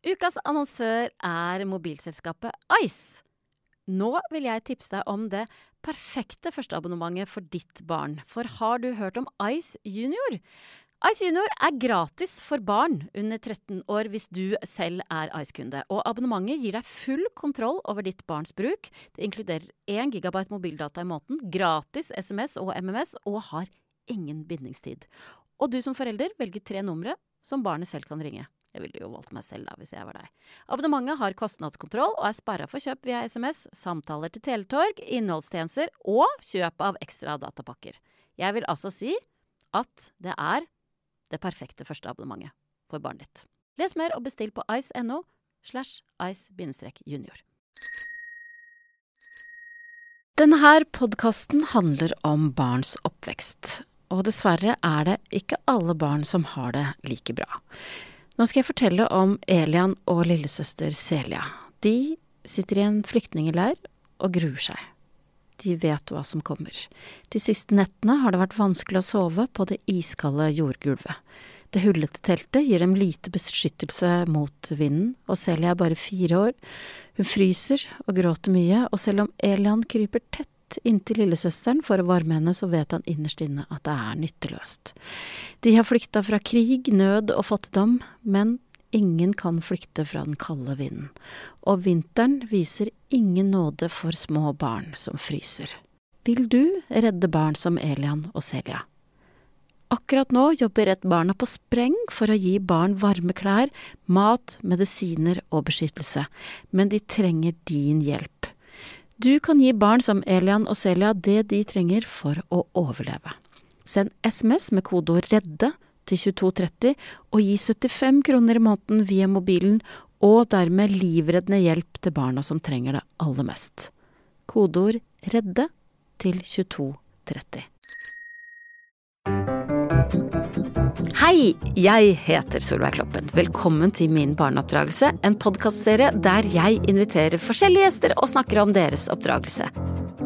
Ukas annonsør er mobilselskapet Ice. Nå vil jeg tipse deg om det perfekte førsteabonnementet for ditt barn. For har du hørt om Ice Junior? Ice Junior er gratis for barn under 13 år hvis du selv er Ice-kunde. Og abonnementet gir deg full kontroll over ditt barns bruk. Det inkluderer 1 gigabyte mobildata i måneden, gratis SMS og MMS, og har ingen bindingstid. Og du som forelder velger tre numre som barnet selv kan ringe. Jeg ville jo valgt meg selv da, hvis jeg var deg. Abonnementet har kostnadskontroll og er sperra for kjøp via SMS, samtaler til Teletorg, innholdstjenester og kjøp av ekstra datapakker. Jeg vil altså si at det er det perfekte første abonnementet for barnet ditt. Les mer og bestill på ice.no slash ice-junior. Denne podkasten handler om barns oppvekst, og dessverre er det ikke alle barn som har det like bra. Nå skal jeg fortelle om Elian og lillesøster Celia. De sitter i en flyktningleir og gruer seg. De vet hva som kommer. De siste nettene har det vært vanskelig å sove på det iskalde jordgulvet. Det hullete teltet gir dem lite beskyttelse mot vinden, og Celia er bare fire år. Hun fryser og gråter mye, og selv om Elian kryper tett inntil lillesøsteren for å varme henne, så vet han innerst inne at det er nytteløst. De har flykta fra krig, nød og fattigdom, men ingen kan flykte fra den kalde vinden. Og vinteren viser ingen nåde for små barn som fryser. Vil du redde barn som Elian og Celia? Akkurat nå jobber Redd Barna på spreng for å gi barn varme klær, mat, medisiner og beskyttelse, men de trenger din hjelp. Du kan gi barn som Elian og Celia det de trenger for å overleve. Send SMS med kodeord REDDE til 2230 og gi 75 kroner i måneden via mobilen, og dermed livreddende hjelp til barna som trenger det aller mest. Kodeord REDDE til 2230. Hei, jeg heter Solveig Kloppen. Velkommen til Min barneoppdragelse, en podkastserie der jeg inviterer forskjellige gjester og snakker om deres oppdragelse.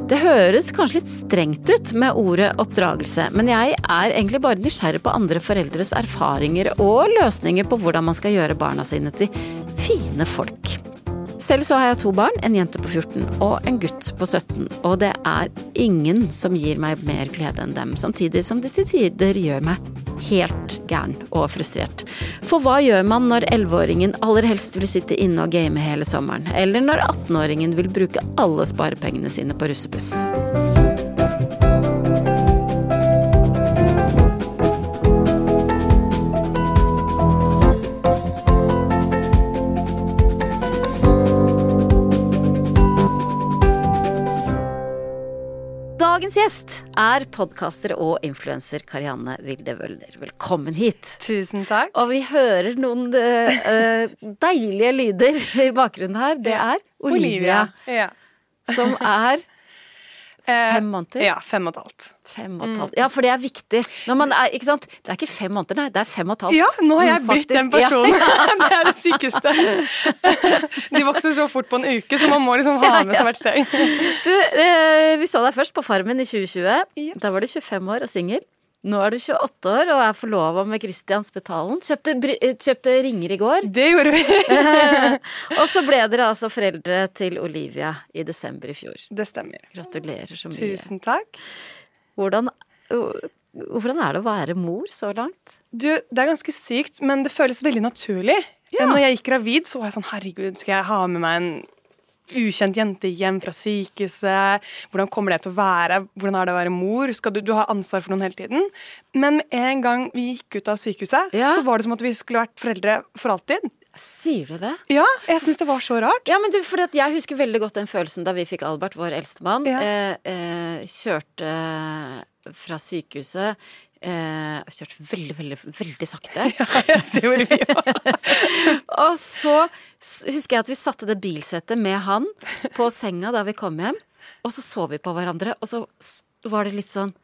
Det høres kanskje litt strengt ut med ordet oppdragelse, men jeg er egentlig bare nysgjerrig på andre foreldres erfaringer og løsninger på hvordan man skal gjøre barna sine til fine folk. Selv så har jeg to barn, en jente på 14 og en gutt på 17, og det er ingen som gir meg mer glede enn dem, samtidig som de til tider gjør meg helt gæren og frustrert. For hva gjør man når 11-åringen aller helst vil sitte inne og game hele sommeren, eller når 18-åringen vil bruke alle sparepengene sine på russebuss? Dagens gjest er podkaster og influenser Karianne Vilde Wøller. Velkommen hit. Tusen takk. Og vi hører noen uh, deilige lyder i bakgrunnen her. Det er Olivia, Ja. som er fem måneder. Ja, fem og et halvt. Fem og et halvt. Ja, for det er viktig. Er, ikke sant? Det er ikke fem måneder, nei. Det er fem og et halvt. Ja, nå har jeg Faktisk. blitt den personen. Ja. det er det sykeste. De vokser så fort på en uke, så man må liksom ha med seg hvert steg. Du, eh, vi så deg først på Farmen i 2020. Yes. Da var du 25 år og singel. Nå er du 28 år og er forlova med Christian Spetalen. Kjøpte, eh, kjøpte ringer i går. Det gjorde vi. og så ble dere altså foreldre til Olivia i desember i fjor. Det stemmer. Gratulerer så mye. Tusen takk. Hvordan, hvordan er det å være mor så langt? Du, det er ganske sykt, men det føles veldig naturlig. Ja. Når jeg gikk gravid, så var jeg sånn herregud, skal jeg ha med meg en ukjent jente hjem fra sykehuset? Hvordan kommer det til å være? Hvordan er det å være mor? Skal du, du har ansvar for noen hele tiden. Men en gang vi gikk ut av sykehuset, Ja. så var det som at vi skulle vært foreldre for alltid. Sier du det? Ja, jeg syns det var så rart. Ja, men det, fordi Jeg husker veldig godt den følelsen da vi fikk Albert, vår eldstemann. Ja. Eh, eh, kjørte fra sykehuset. Eh, kjørte veldig, veldig, veldig sakte. Ja, Det gjorde vi jo. Og så husker jeg at vi satte det bilsettet med han på senga da vi kom hjem. Og så så vi på hverandre, og så var det litt sånn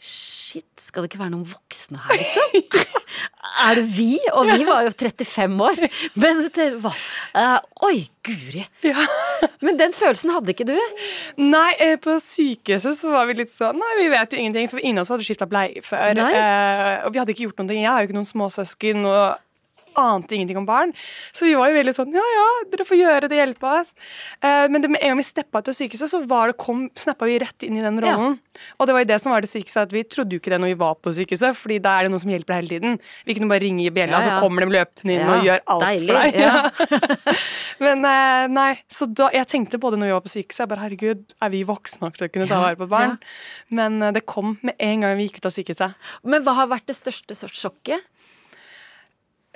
Shit, skal det ikke være noen voksne her, liksom? Er det vi? Og vi var jo 35 år. Men det var uh, Oi, guri. Ja. Men den følelsen hadde ikke du? Nei, eh, på sykehuset så var vi litt sånn Nei, vi vet jo ingenting, for ingen av oss hadde skifta bleie før. Eh, og vi hadde ikke gjort noe. Jeg har jo ikke noen småsøsken. Og ante ingenting om barn. Så vi var jo veldig sånn Ja, ja, dere får gjøre det, hjelpe oss. Eh, men det, med en gang vi steppa ut av sykehuset, så var det, kom, snappa vi rett inn i den rollen. Og det var jo det som var det sykeste, at vi trodde jo ikke det når vi var på sykehuset, fordi da er det noen som hjelper deg hele tiden. Vi kunne bare ringe i bjella, Ja, ja. så kommer de løpende inn Ja, og gjør alt deilig, for deg. ja. Men eh, nei, så da, jeg tenkte på det når vi var på sykehuset. Jeg bare, herregud, er vi voksne nok til å kunne ta vare på barn? Men eh, det kom med en gang vi gikk ut av sykehuset. Men hva har vært det største sjokket?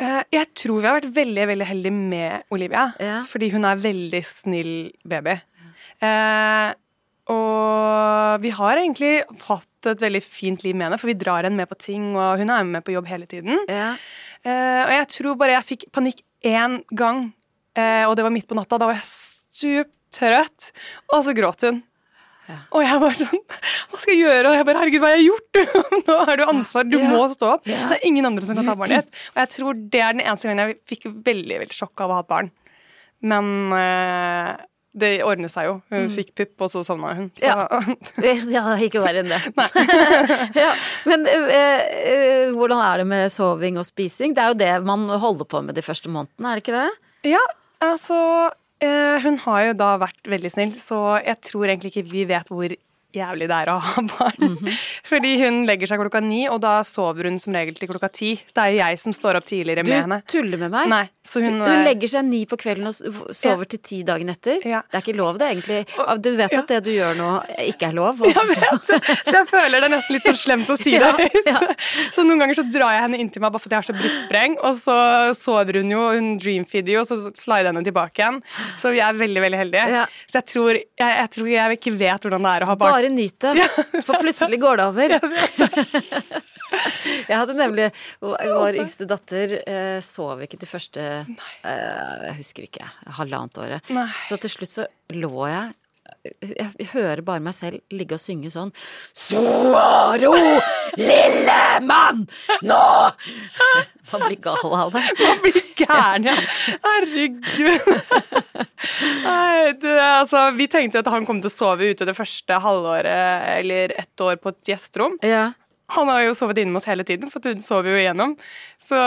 Eh, jeg tror vi har vært veldig veldig heldige med Olivia. Ja. Fordi hun er veldig snill baby. Eh, og vi har egentlig hatt et veldig fint liv med henne, for vi drar henne med på ting, og hun er med på jobb hele tiden. Ja. Eh, og jeg tror bare jeg fikk panikk én gang, eh, og det var midt på natta. Da var jeg stup trøtt, og så gråt hun. Ja. Og jeg var sånn Hva skal jeg gjøre? Og jeg bare Herregud, hva har jeg gjort? Nå har du ansvar. Du Ja. må stå opp. Ja. Det er ingen andre som kan ta barnet ditt. Og jeg tror det er den eneste gangen jeg fikk veldig veldig sjokk av å ha et barn. Men eh, det ordnet seg jo. Hun fikk pupp, og så sovna hun. Så Ja. Ja, ikke verre enn det. ja, men eh, eh, hvordan er det med soving og spising? Det er jo det man holder på med de første månedene, er det ikke det? Ja, altså Hun har jo da vært veldig snill, så jeg tror egentlig ikke vi vet hvor jævlig det er å ha barn. Fordi hun legger seg klokka ni, og da sover hun som regel til klokka ti. Det er jeg som står opp tidligere Du med henne. Du tuller med meg? Nei, så hun, Hun eh, legger seg ni på kvelden og sover sover til ti dagen etter. Ja. Det er ikke lov, det, egentlig. Du vet ja. at det du gjør nå, ikke er lov? og- Jeg vet. Så jeg føler det er nesten litt sånn slemt å si det høyt. ja. Så noen ganger så drar jeg henne inntil meg bare fordi jeg har så brystspreng, og så sover hun jo, hun dreamfeeder jo, og så slider jeg henne tilbake igjen. Så vi er veldig, veldig heldige. Ja. Så jeg tror jeg, jeg tror jeg ikke vet hvordan det er å ha barn. Bare nyt det, for plutselig går det over. Jeg hadde nemlig Vår yngste datter eh, sov ikke de første eh, Jeg husker ikke, halvannet året. Nei. Så til slutt så lå jeg jeg hører bare meg selv ligge og synge sånn Svaro, lille mann, nå! Man blir gal av det. Man blir gæren, ja. Herregud. Nei, du, altså, vi tenkte jo at han kom til å sove ute det første halvåret eller ett år på et gjesterom. Ja. Han har jo sovet inne med oss hele tiden, for hun sover jo igjennom. Så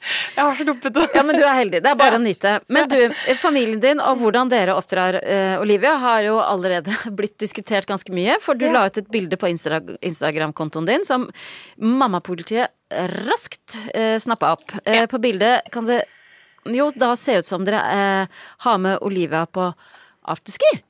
jeg har sluppet det. Ja, men du er heldig. Det er bare å nyte. Men du, familien din og hvordan dere oppdrar eh, Olivia, har jo allerede blitt diskutert ganske mye. For du Ja. la ut et bilde på Insta Instagram-kontoen din som mammapolitiet raskt eh, snappa opp. Eh, På bildet kan det jo da se ut som dere eh, har med Olivia på afterski.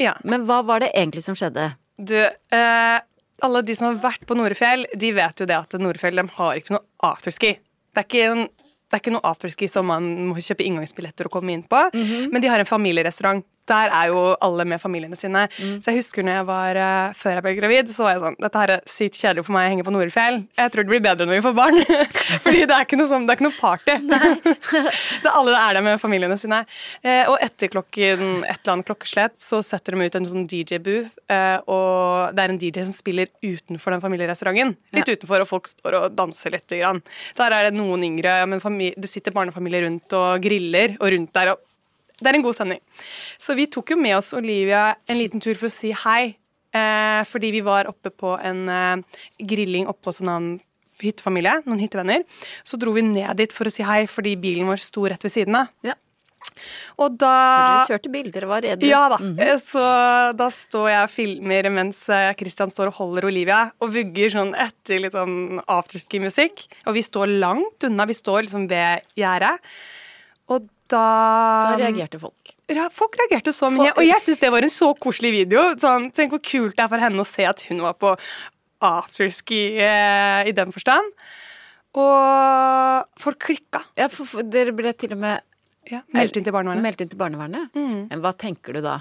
Ja. Men hva var det egentlig som skjedde? Du, eh, alle de som har vært på Norefjell, de vet jo det at Norefjell de har ikke noe afterski. Det er ikke, en, det er ikke noe afterski som man må kjøpe inngangsbilletter og komme inn på. Men de har en familierestaurant. Der er jo alle med familiene sine. Så jeg husker når jeg var, eh, Før jeg ble gravid, så var jeg sånn Dette her er sykt kjedelig for meg å henge på Norefjell. Jeg tror det blir bedre når vi får barn. Fordi det er ikke noe, sånn, det er ikke noe party. det er alle er der med familiene sine. Eh, og etter klokken et eller annet klokkeslett så setter de ut en sånn DJ-booth, eh, og det er en DJ som spiller utenfor den familierestauranten. Litt utenfor, og folk står og danser litt. Grann. Der er det noen yngre, men det sitter barnefamilier rundt og griller, og rundt der. og det er en god sending. Så vi tok jo med oss Olivia en liten tur for å si hei. Eh, fordi vi var oppe på en eh, grilling oppe hos en annen hyttefamilie, noen hyttevenner. Så dro vi ned dit for å si hei, fordi bilen vår sto rett ved siden av. Ja. Og da Dere kjørte bilder, var redde? ja da. Mm -hmm. Så da står jeg og filmer mens eh, Christian står og holder Olivia og vugger sånn etter litt sånn afterski-musikk. Og vi står langt unna. Vi står liksom ved gjerdet. Og da Da reagerte folk. folk reagerte så mye, Folk- og jeg syns det var en så koselig video. Sånn, tenk hvor kult det er for henne å se at hun var på afterski eh, i den forstand. Og folk klikka. Ja, for, for dere ble til og med Ja, Meldt inn til barnevernet. meldt inn til barnevernet. Mm. Men hva tenker du da?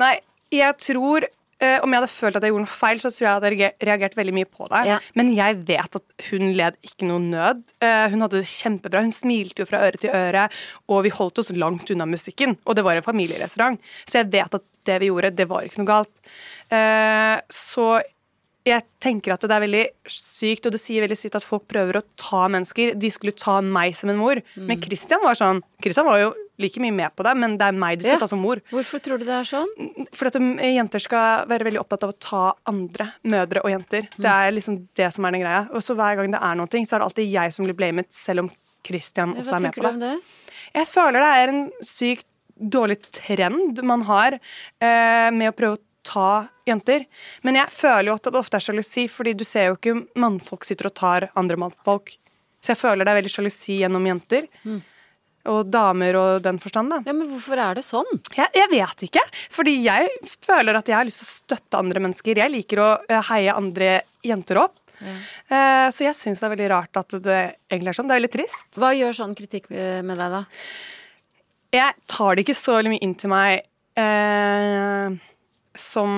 Nei, jeg tror Om jeg hadde følt at jeg gjorde noe feil, så tror jeg jeg hadde reagert veldig mye på det. Ja. Men jeg vet at hun led ikke noe nød. Eh, hun hadde det kjempebra. Hun smilte jo fra øre til øre, og vi holdt oss langt unna musikken. Og det var en familierestaurant, så jeg vet at det vi gjorde, det var ikke noe galt. Eh, så jeg tenker at det er veldig sykt, og det sier veldig sitt at folk prøver å ta mennesker. De skulle ta meg som en mor. Mm. Men Christian var sånn Christian var jo like mye med på det, men det er meg de skal Ja. ta som mor. Hvorfor tror du det er sånn? Fordi at um, jenter skal være veldig opptatt av å ta andre mødre og jenter. Det er liksom det som er den greia. Og så hver gang det er noe, så er det alltid jeg som blir blamet, selv om Christian også er med tenker på du det. om det? Jeg føler det er en sykt dårlig trend man har eh, med å prøve å ta jenter. Men jeg føler jo at det ofte er sjalusi, fordi du ser jo ikke mannfolk sitter og tar andre mannfolk. Så jeg føler det er veldig sjalusi gjennom jenter. Og damer og den forstand, da. Ja, men hvorfor er det sånn? Jeg, jeg vet ikke. Fordi jeg føler at jeg har lyst til å støtte andre mennesker. Jeg liker å eh, heie andre jenter opp. Eh, så jeg syns det er veldig rart at det egentlig er sånn. Det er veldig trist. Hva gjør sånn kritikk med med deg, da? Jeg tar det ikke så mye inn til meg eh, som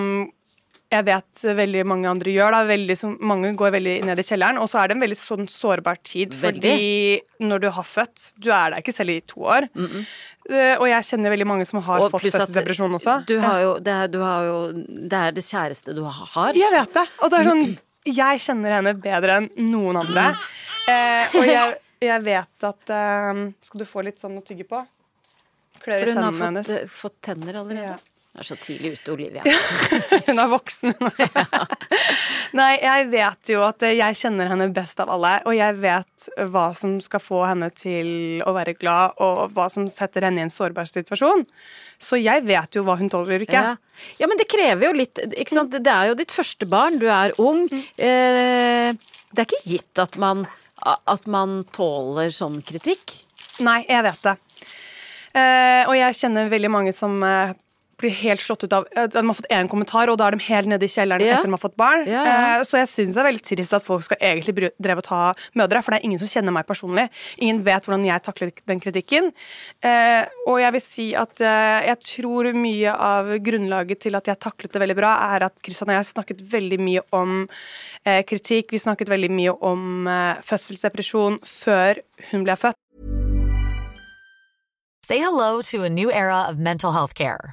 jeg vet veldig mange andre gjør. Da. Veldig, som, mange går veldig ned i kjelleren. Og så er det en veldig sånn sårbar tid, fordi når du har født Du er der ikke selv i to år. Eh, og jeg kjenner veldig mange som har Og fått fødselsdepresjon også. Du har jo, det, er, du har jo, det er det kjæreste du har. Jeg vet det. Og det er sånn Jeg kjenner henne bedre enn noen andre. Eh, og jeg, jeg vet at eh, Skal du få litt sånn å tygge på? Klør For hun har fått, fått tenner allerede. Ja. Du er så tidlig ute, Olivia. Hun er voksen. Nei, jeg vet jo at jeg kjenner henne best av alle, og jeg vet hva som skal få henne til å være glad, og hva som setter henne i en sårbar situasjon. Så jeg vet jo hva hun tåler ikke. Ja. ja, men det krever jo litt ikke sant? Det er jo ditt første barn, du er ung. Mm. Eh, det er ikke gitt at man, at man tåler sånn kritikk. Nei, jeg vet det. Eh, og jeg kjenner veldig mange som eh, blir helt slått ut av eh, De har fått én kommentar, og da er de helt nede i kjelleren Ja. etter de har fått barn. Ja, ja. Eh, så jeg syns det er veldig trist at folk skal egentlig drive dreve og ta mødre, for det er ingen som kjenner meg personlig. Ingen vet hvordan jeg takler den kritikken. Eh, og jeg vil si at jeg tror mye av grunnlaget til at jeg taklet det veldig bra, er at Kristian og jeg snakket veldig mye om kritikk. Vi snakket veldig mye om fødselsdepresjon før hun ble født. Say hello to a new era of mental health care.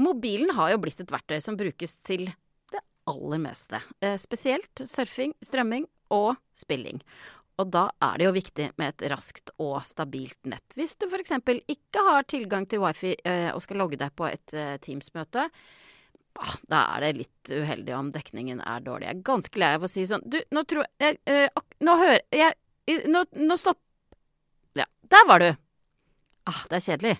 Mobilen har jo blitt et verktøy som brukes til det aller meste. Eh, spesielt surfing, strømming og spilling. Og da er det jo viktig med et raskt og stabilt nett. Hvis du f.eks. ikke har tilgang til wifi eh, og skal logge deg på et eh, Teams-møte, ah, da er det litt uheldig om dekningen er dårlig. Jeg er ganske lei av å si sånn Du, nå tror jeg Nå hører jeg Nå, nå stopp Ja, der var du! Ah, det er kjedelig.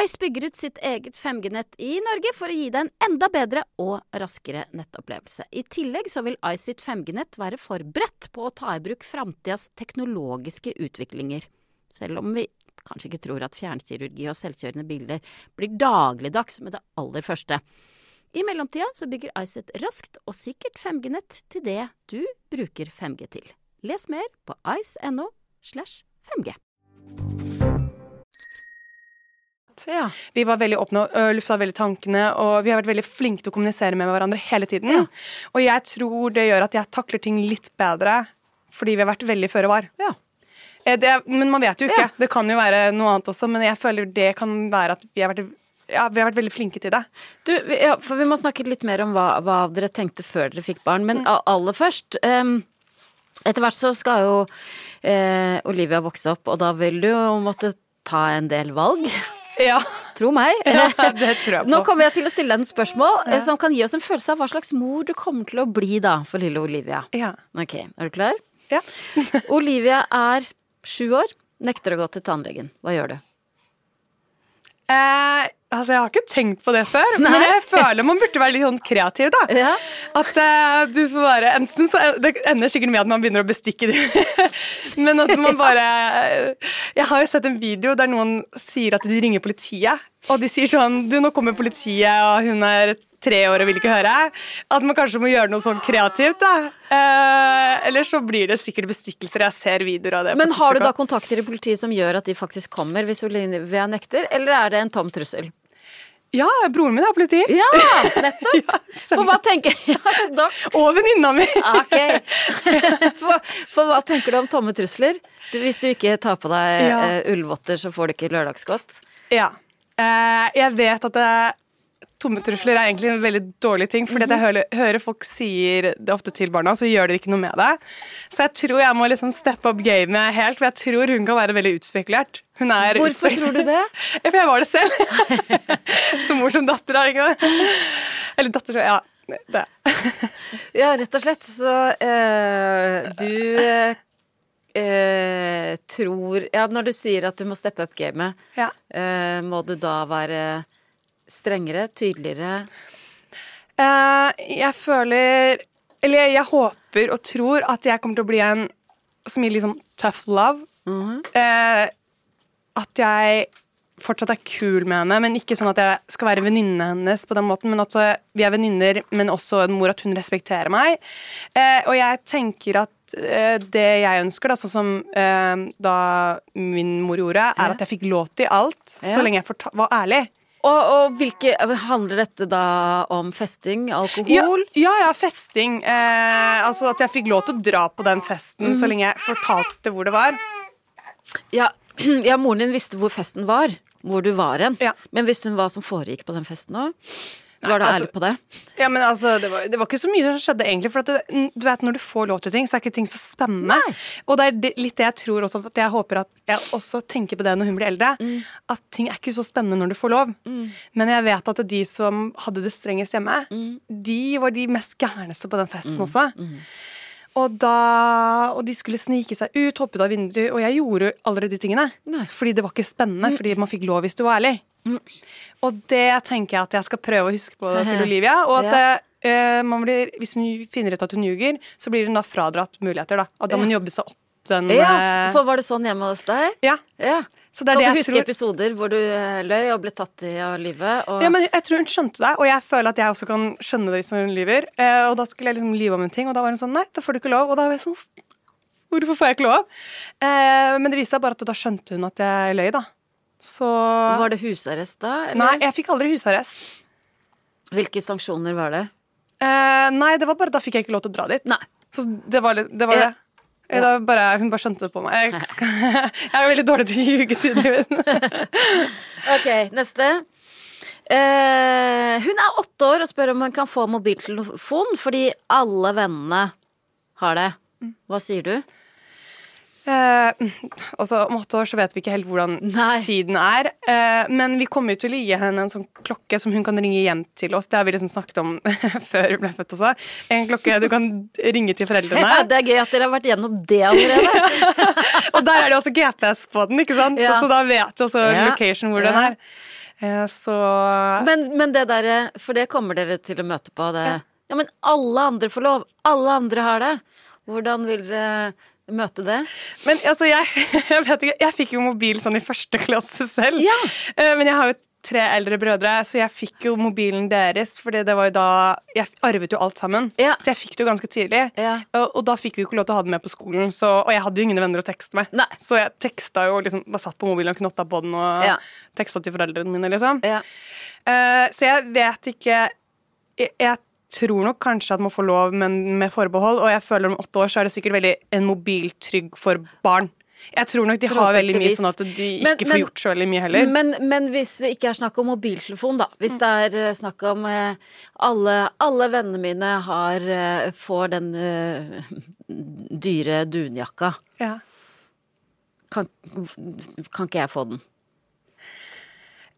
Ice bygger ut sitt eget 5G-nett i Norge for å gi deg en enda bedre og raskere nettopplevelse. I tillegg så vil Ice sitt 5G-nett være forberedt på å ta i bruk framtidas teknologiske utviklinger. Selv om vi kanskje ikke tror at fjernkirurgi og selvkjørende biler blir dagligdags med det aller første. I mellomtida så bygger Ice et raskt og sikkert 5G-nett til det du bruker 5G til. Les mer på ice.no slash 5G. Ja. Vi var veldig åpne og lufta veldig tankene, og vi har vært veldig flinke til å kommunisere med hverandre hele tiden. Og jeg tror det gjør at jeg takler ting litt bedre, fordi vi har vært veldig føre var. Ja. Eh, Det, men man vet jo ikke. Ja. Det kan jo være noe annet også, men jeg føler det kan være at vi har vært, ja, vi har vært veldig flinke til det. Du, ja, for vi må snakke litt mer om hva, hva dere tenkte før dere fikk barn. Men a- aller først um, Etter hvert så skal jo eh, Olivia vokse opp, og da vil du jo måtte ta en del valg. Ja, Tro meg. ja det tror jeg på. Nå kommer jeg til å stille deg et spørsmål ja. som kan gi oss en følelse av hva slags mor du kommer til å bli da for lille Olivia. Ja. Ok, er du klar? Ja. Olivia er sju år, nekter å gå til tannlegen. Hva gjør du? Eh, altså, Jeg har ikke tenkt på det før, men jeg føler man burde være litt sånn kreativ. da. Ja. At eh, du får bare Enten så Det ender sikkert med at man begynner å bestikke dem. men at man bare Jeg har jo sett en video der noen sier at de ringer politiet. Og de sier sånn Du, nå kommer politiet, og hun er tre år og vil ikke høre. At man kanskje må gjøre noe sånn kreativt. da. Eh, eller så blir det sikkert bestikkelser. Jeg ser videoer av det. Men har du da kontakter i politiet som gjør at de faktisk kommer hvis Olivia nekter, eller er det en tom trussel? Ja, broren min er politi. Ja, nettopp! Ja, For hva tenker ja, da, Og venninna mi. Ok. For, for hva tenker du om tomme trusler? Du, hvis du ikke tar på deg Ja. Uh, ullvotter, så får du ikke lørdagsgodt. Ja. Uh, jeg vet at det, tomme trusler er egentlig en veldig dårlig ting. Fordi det jeg hører, hører folk sier det ofte til barna, så gjør de ikke noe med det. Så jeg tror jeg må liksom steppe opp gamet helt, for jeg tror hun kan være veldig utspekulert. Hun er Hvorfor tror du det? Ja, For jeg var det selv. som mor som datter, er det ikke det? Eller datter, så ja. Det. Ja, rett og slett. Så eh, du eh, tror Ja, når du sier at du må steppe opp gamet, Ja. eh, må du da være strengere, tydeligere? Eh, jeg føler Eller jeg, håper og tror at jeg kommer til å bli en som gir litt sånn tough love. Mhm. Eh, at jeg fortsatt er kul med henne, men ikke sånn at jeg skal være venninnen hennes på den måten, men at vi er venninner, men også en mor at hun respekterer meg. Eh, og jeg tenker at det jeg ønsker, da, sånn som eh, da min mor gjorde, er Ja. at jeg fikk lov til alt, Ja. så lenge jeg var ærlig. Og, og hvilke Handler dette da om festing, alkohol? ja, ja, festing. Eh, altså at jeg fikk lov til å dra på den festen mm. så lenge jeg fortalte hvor det var. Ja, ja, moren din visste hvor festen var. Hvor du var hen. Ja. Men visste hun hva som foregikk på den festen òg? Var du altså- ærlig på det? Ja, men altså, det var, det var ikke så mye som skjedde, egentlig. For at du, du vet, når du får lov til ting, så er ikke ting så spennende. Nei. Og det er litt det jeg tror også, at jeg håper at jeg også tenker på det når hun blir eldre. Mm. At ting er ikke så spennende når du får lov. Men jeg vet at de som hadde det strengest hjemme, Mm. de var de mest gærneste på den festen også. Og, da, og de skulle snike seg ut, hoppe ut av vinduet, og jeg gjorde allerede de tingene. Nei. Mm. Fordi det var ikke spennende, fordi man fikk lov hvis du var ærlig. Og det tenker jeg at jeg skal prøve å huske på til Olivia. Og at Ja. uh, man blir, hvis hun finner ut at hun ljuger, så blir hun da fradratt muligheter. da. At da må hun jobbe seg opp den Ja, eh, for var det sånn hjemme hos deg? ja. Ja. Så det Kan det du huske tror. episoder hvor du eh, løy og ble tatt i av livet? Og... Ja, men jeg tror hun skjønte det, og jeg føler at jeg også kan skjønne det hvis hun lyver. Eh, og da skulle jeg liksom lyve om en ting, og da var hun sånn nei, da får du ikke lov. Og da var jeg sånn hvorfor får jeg ikke lov? Eh, men det viste seg bare at da skjønte hun at jeg løy, da. Så Var det husarrest da? eller? Nei, jeg fikk aldri husarrest. Hvilke sanksjoner var det? Eh, nei, det var bare da fikk jeg ikke lov til å dra dit. Nei. Så det var, litt, det, var det. Da bare, hun bare skjønte det på meg. Jeg, skal, jeg er veldig dårlig til å ljuge, tydeligvis. Ok, neste. Eh, hun er åtte år og spør om hun kan få mobiltelefon fordi alle vennene har det. Hva sier du? Eh, altså, Om åtte år så vet vi ikke helt hvordan Nei. tiden er. Eh, men vi kommer jo til å gi henne en sånn klokke som hun kan ringe hjem til oss. Det har vi liksom snakket om før hun ble født også. En klokke du kan ringe til foreldrene. Ja, det er gøy at dere har vært gjennom det allerede. Og der er det også GPS på den, ikke sant? Ja. så da vet du også Ja. location hvor den er. Eh, så Men, men det derre For det kommer dere til å møte på. Det. Ja, men alle andre får lov. Alle andre har det. Hvordan vil dere møte det? Men altså, jeg, jeg vet ikke, jeg fikk jo mobil sånn i første klasse selv. Ja. Eh, Men jeg har jo tre eldre brødre, så jeg fikk jo mobilen deres. Fordi det var jo da Jeg arvet jo alt sammen. Ja. Så jeg fikk det jo ganske tidlig. Ja. Og, og da fikk vi jo ikke lov til å ha det med på skolen, så, og jeg hadde jo ingen venner å tekste med. Nei. Så jeg teksta jo liksom, bare satt på mobilen og knotta på den og Ja. teksta til foreldrene mine, liksom. Ja. Eh, så jeg vet ikke jeg, jeg tror nok kanskje at man får lov, men med forbehold. Og jeg føler om åtte år så er det sikkert veldig en mobiltrygg for barn. Jeg tror nok de har veldig mye sånn at de ikke men- får gjort så veldig mye heller. Men, men hvis det ikke er snakk om mobiltelefon, da. Hvis det er eh, snakk om eh, alle, alle vennene mine har, eh, får den uh, dyre dunjakka, ja. kan, kan ikke jeg få den?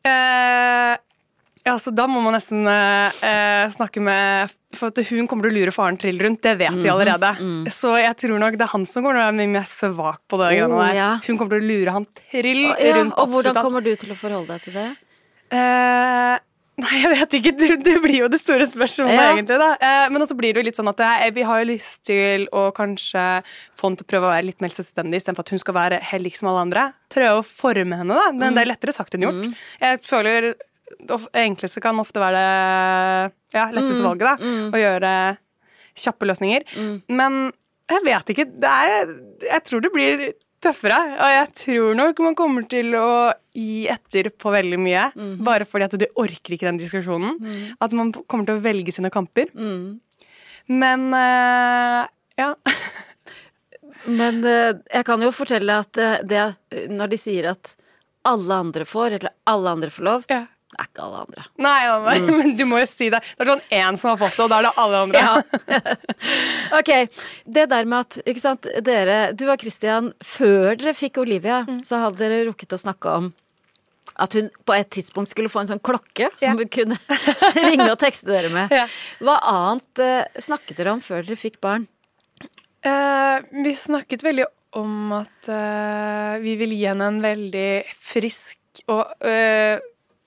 Eh, ja, så da må man nesten eh, eh, snakke med For at hun kommer til å lure faren trill rundt, det vet Mhm, vi allerede. Så jeg tror nok det er han som kommer til å være mye mer svak på det. Oh, greiene der. ja. Hun kommer til å lure han trill oh, ja, rundt og hvordan kommer du til å forholde deg til det? Eh, nei, jeg vet ikke. Det, blir jo det store spørsmålet, Ja. egentlig. da. Eh, men også blir det jo litt sånn at jeg, vi har jo lyst til å kanskje få henne til å prøve å være litt mer selvstendig, istedenfor at hun skal være helt lik som alle andre. Prøve å forme henne, da. Men det er lettere sagt enn gjort. Jeg føler enkleste kan ofte være det ja, letteste valget, da. Å gjøre kjappe løsninger. Men jeg vet ikke. Det er, jeg tror det blir tøffere. Og jeg tror nok man kommer til å gi etter på veldig mye. Bare fordi at du orker ikke den diskusjonen. At man kommer til å velge sine kamper. Men eh, ja. Men eh, jeg kan jo fortelle at eh, det når de sier at alle andre får, eller alle andre får lov, ja. Det er ikke alle andre. Nei, ja, nei, men du må jo si det. Det er sånn én som har fått det, og da er det alle andre. Ja. ok. Det der med at, ikke sant, dere Du og Christian, før dere fikk Olivia, Mm. så hadde dere rukket å snakke om at hun på et tidspunkt skulle få en sånn klokke som yeah. hun kunne ringe og tekste dere med. Yeah. Hva annet uh, snakket dere om før dere fikk barn? Uh, vi snakket veldig om at uh, vi vil gi henne en veldig frisk og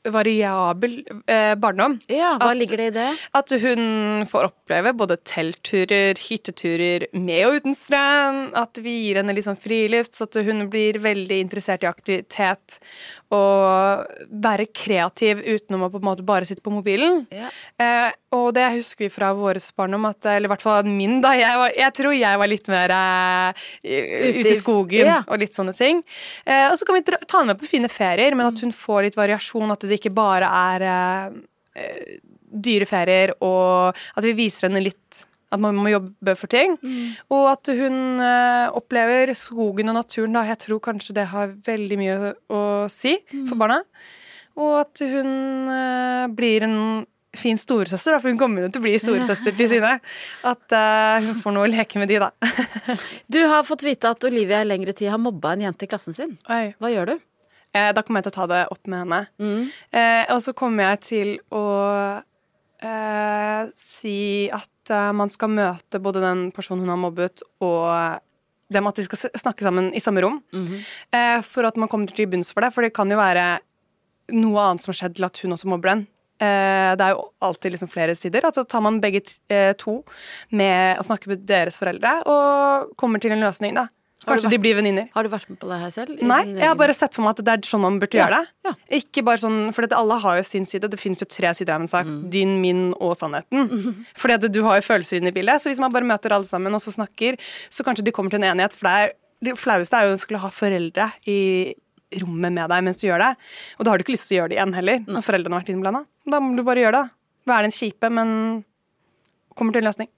variabel eh, barndom. Ja, hva At- ligger det i det? At hun får oppleve både teltturer, hytteturer med og uten strøm. At vi gir henne litt sånn friluft, så at hun blir veldig interessert i aktivitet. Og være kreativ utenom å på en måte bare sitte på mobilen. Ja. Eh, og det husker vi fra våre barndom, at, eller i hvert fall min, da. Jeg, var, jeg tror jeg var litt mer eh, Ute i skogen ja. og litt sånne ting. Eh, og så kan vi ta henne med på fine ferier, men at hun får litt variasjon. At det ikke bare er eh, eh, dyre ferier, og at vi viser henne litt at man må jobbe for ting. Og at hun eh, opplever skogen og naturen. Da. Jeg tror kanskje det har veldig mye å si for barna. Og at hun eh, blir en fin storesøster, da, for hun kommer jo til å bli storesøster til sine. At uh, hun får noe å leke med de, da. Du har fått vite at Olivia i lengre tid har mobba en jente i klassen sin. Oi. Hva gjør du? Eh, da kommer jeg til å ta det opp med henne. Eh, og så kommer jeg til å eh, si at eh, man skal møte både den personen hun har mobbet, og dem at de skal snakke sammen i samme rom. eh, for at man kommer til bunns for det. For det kan jo være noe annet som har skjedd til at hun også mobber den. Eh, det er jo alltid liksom flere sider. Altså tar man begge eh, to med å snakke med deres foreldre, og kommer til en løsning, da. Har vært, Kanskje de blir venninner. Har du vært med på det her selv? Nei, jeg har bare sett for meg at det er sånn man burde Ja, gjøre det. ja. Ikke bare sånn, For alle har jo sin side. Det finnes jo tre sider av en sak. Mm. Din, min og sannheten. Fordi at du har jo følelser inne i bildet. Så hvis man bare møter alle sammen og så snakker, så kanskje de kommer til en enighet. For det, er, det flaueste er jo å skulle ha foreldre i rommet med deg mens du gjør det. Og da har du ikke lyst til å gjøre det igjen heller, når foreldrene har vært innblanda. Da må du bare gjøre det. Være den kjipe, men kommer til en løsning.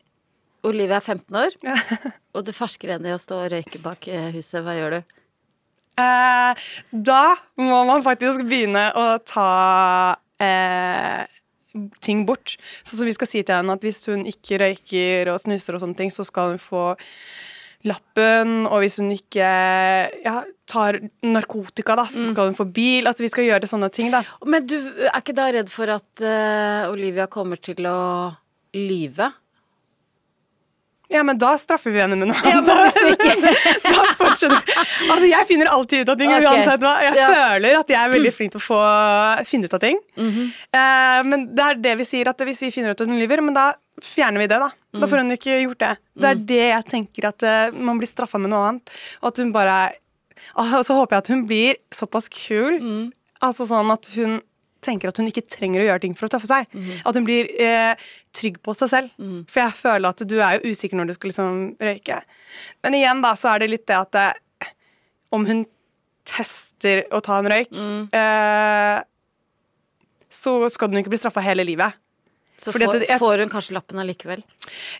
Olivia er 15 år, Ja. og du fersker henne i å stå og røyke bak eh, huset. Hva gjør du? Eh, da må man faktisk begynne å ta eh, ting bort. Sånn som vi skal si til henne at hvis hun ikke røyker og snuser og sånne ting, så skal hun få lappen, og hvis hun ikke ja, tar narkotika, da, så skal hun få bil. At vi skal gjøre sånne ting, da. Men du er ikke da redd for at uh, Olivia kommer til å lyve? Ja, men da straffer vi henne med noe Ja, men hvis du ikke da fortsetter Altså, jeg finner alltid ut av ting, okay. uansett hva. Jeg Ja. føler at jeg er veldig flink til å få finne ut av ting. Mm -hmm. uh, men det er det vi sier, at hvis vi finner ut at hun lyver, men da fjerner vi det, da. Mm. Da får hun ikke gjort det. Det er det jeg tenker, at uh, man blir straffa med noe annet. Og at hun bare ah, Og så håper jeg at hun blir såpass kul, mm. altså sånn at hun tenker at hun ikke trenger å gjøre ting for å tøffe seg. At hun blir eh, trygg på seg selv. For jeg føler at du er jo usikker når du skal liksom røyke. Men igjen da, så er det litt det at det, om hun tester å ta en røyk, eh, så skal hun ikke bli straffa hele livet. Så får, det- jeg- får hun kanskje lappen allikevel.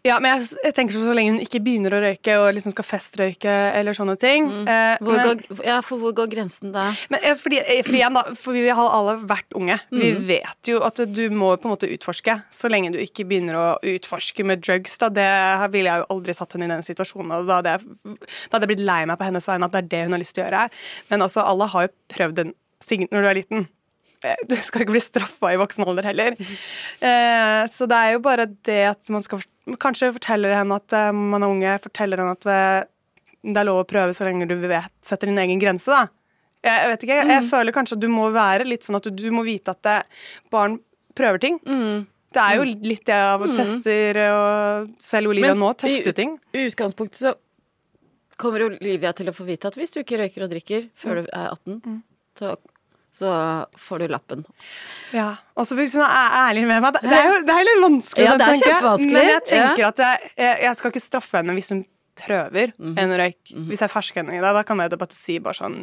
Ja, men jeg, jeg tenker så, så lenge hun ikke begynner å røyke og liksom skal festrøyke eller sånne ting. eh, Hvor men, går, ja, for hvor går grensen da? men eh, fordi, for igjen da, for vi har alle vært unge. Vi vet jo at du må på en måte utforske. Så lenge du ikke begynner å utforske med drugs, da, det ville jeg jo aldri satt henne i den situasjonen. Og da hadde jeg, da hadde jeg blitt lei meg på hennes vegne at det er det hun har lyst til å gjøre. Men altså, alle har jo prøvd en sign når du er liten. Eh, Du skal ikke bli straffa i voksen alder heller. Eh, så det er jo bare det at man skal kanskje forteller henne at eh, man er unge, forteller henne at eh, det er lov å prøve så lenge du vet, setter din egen grense, da. Jeg, vet ikke, jeg, jeg føler kanskje at du må være litt sånn at du, du må vite at det, barn prøver ting. Mm. Det er jo litt det av å tester og Selv Olivia Mens nå tester jo ting. I utgangspunktet så kommer Olivia til å få vite at hvis du ikke røyker og drikker før du er 18, så, så får du lappen. Ja, og så hvis hun er ærlig med meg Det er jo det er litt vanskelig, Ja, det er kjempevanskelig, men jeg tenker at jeg, jeg, jeg skal ikke straffe henne hvis hun prøver Mhm. en røyk. Hvis jeg fersker henne i det, da kan jeg bare si bare sånn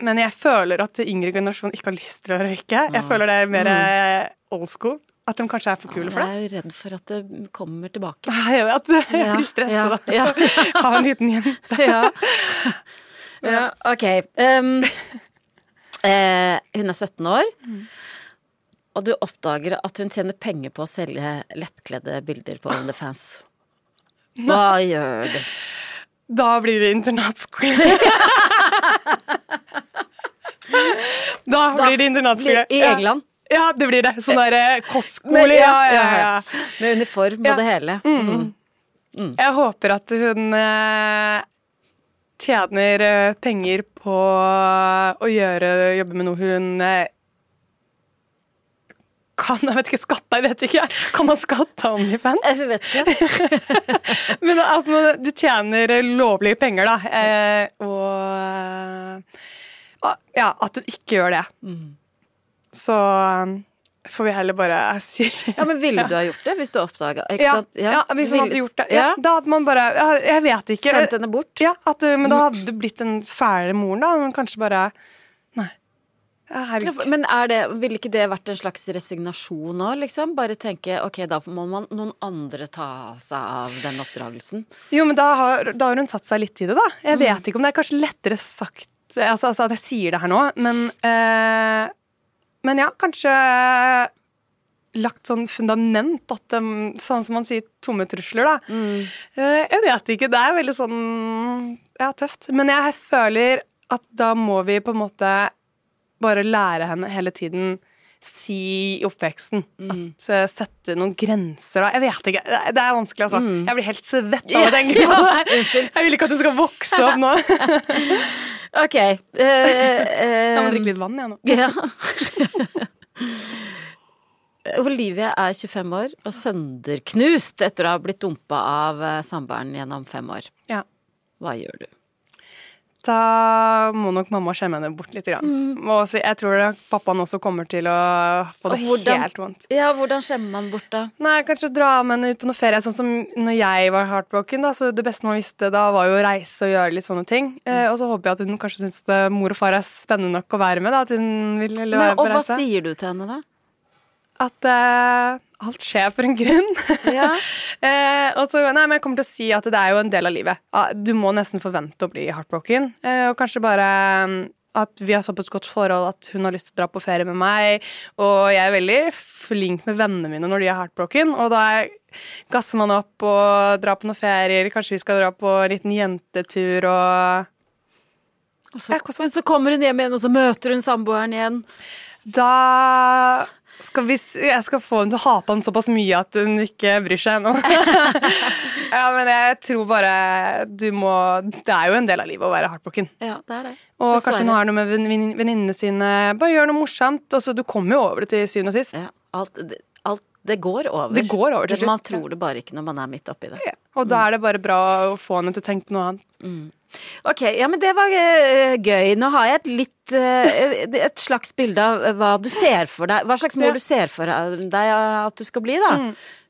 Men jeg føler at yngre generasjon ikke har lyst til å røyke. Jeg føler det er mer eh, old school. At de kanskje er for kule for det. Jeg er jo redd for at det kommer tilbake. Nei, At jeg blir stressa ja, da. ja. Ha en liten jente. ja. ja, ok. Um, eh, hun er 17 år, og du oppdager at hun tjener penger på å selge lettkledde bilder på OnlyFans. Hva gjør du? Da blir det internatskole. da blir det internatskole. I England? Ja, det blir det. Sånn derre kostskole. Ja, ja, ja. Med uniform og Ja. det hele. Mm. Jeg håper at hun eh, tjener eh, penger på å gjøre jobbe med noe hun eh, kan Jeg vet ikke, skatte, jeg vet ikke. Kan man skatte OnlyFans? Jeg vet ikke. Men altså, du tjener lovlige penger, da. Eh, og eh, Ja, at du ikke gjør det. Mm. Så eh, får vi heller bare si Ja, men ville du ha gjort det hvis du oppdaga ja, sant? ja, hvis man hadde gjort det. Ja, Ja. Da hadde man bare ja, Jeg vet ikke. Sendt henne bort? Ja, at, men da hadde du blitt den fæle moren, da. Men kanskje bare Nei. Ja, Ja, herregud. Men er det, ville ikke det vært en slags resignasjon nå, liksom? Bare tenke ok, da må man, noen andre ta seg av den oppdragelsen. Jo, men da har, da har hun satt seg litt i det, da. Mm. Jeg vet ikke om det er kanskje lettere sagt Altså, altså at jeg sier det her nå, men eh, Men ja, kanskje lagt sånn fundament at de, Sånn som man sier, tomme trusler, da. Mm. Eh, jeg vet ikke. Det er veldig sånn Ja, tøft. Men jeg føler at da må vi på en måte bare lære henne hele tiden si i oppveksten. At eh, Sette noen grenser, da. Jeg vet ikke. Det er vanskelig, altså. Jeg blir helt svett av å tenke på det. unnskyld. Jeg vil ikke at du skal vokse opp nå. Ok. Uh, uh, Jeg må drikke litt vann, jeg nå. Ja. Olivia er 25 år og sønderknust etter å ha blitt dumpa av eh, samboeren gjennom fem år. Ja. Hva gjør du? Da må nok mamma skjemme henne bort litt. Grann. Og jeg tror det, pappaen også kommer til å få det hvordan- helt vondt. Ja, hvordan skjemmer man bort da? Nei, kanskje dra med henne ut på noe ferie. Sånn som når jeg var heartbroken. Da, så det beste man visste da, var jo å reise og gjøre litt sånne ting. Eh, og så håper jeg at hun kanskje syns mor og far er spennende nok å være med. Da, at hun vil eller Men, og hva sier du til henne da? At eh, alt skjer for en grunn. Ja. eh, og så, nei, men jeg kommer til å si at det er jo en del av livet. Ah, Du må nesten forvente å bli heartbroken. Eh, og kanskje bare mm, at vi har såpass godt forhold at hun har lyst til å dra på ferie med meg. Og jeg er veldig flink med vennene mine når de er heartbroken. Og da gasser man opp og drar på noen ferier. Kanskje vi skal dra på en liten jentetur og Og så, men så kommer hun hjem igjen, og så møter hun samboeren igjen. Da skal vi, jeg skal få henne til å hate han såpass mye at hun ikke bryr seg ennå. ja, men jeg tror bare du må Det er jo en del av livet å være heartbroken. Ja, det er det. Og Dessverre. kanskje hun har noe med vennin- venninnene sine Bare gjør noe morsomt. Og så Du kommer jo over det til syvende og sist. Ja, alt, alt, det går over. Det går over til slutt. Man tror det bare ikke når man er midt oppi det. Ja. Og da er det bare bra å få henne til å tenke på noe annet. Ok, ja, men det var eh, gøy. Nå har jeg et litt eh, Et slags bilde av hva du ser for deg. Hva slags mål Ja. du ser for deg at du skal bli, da.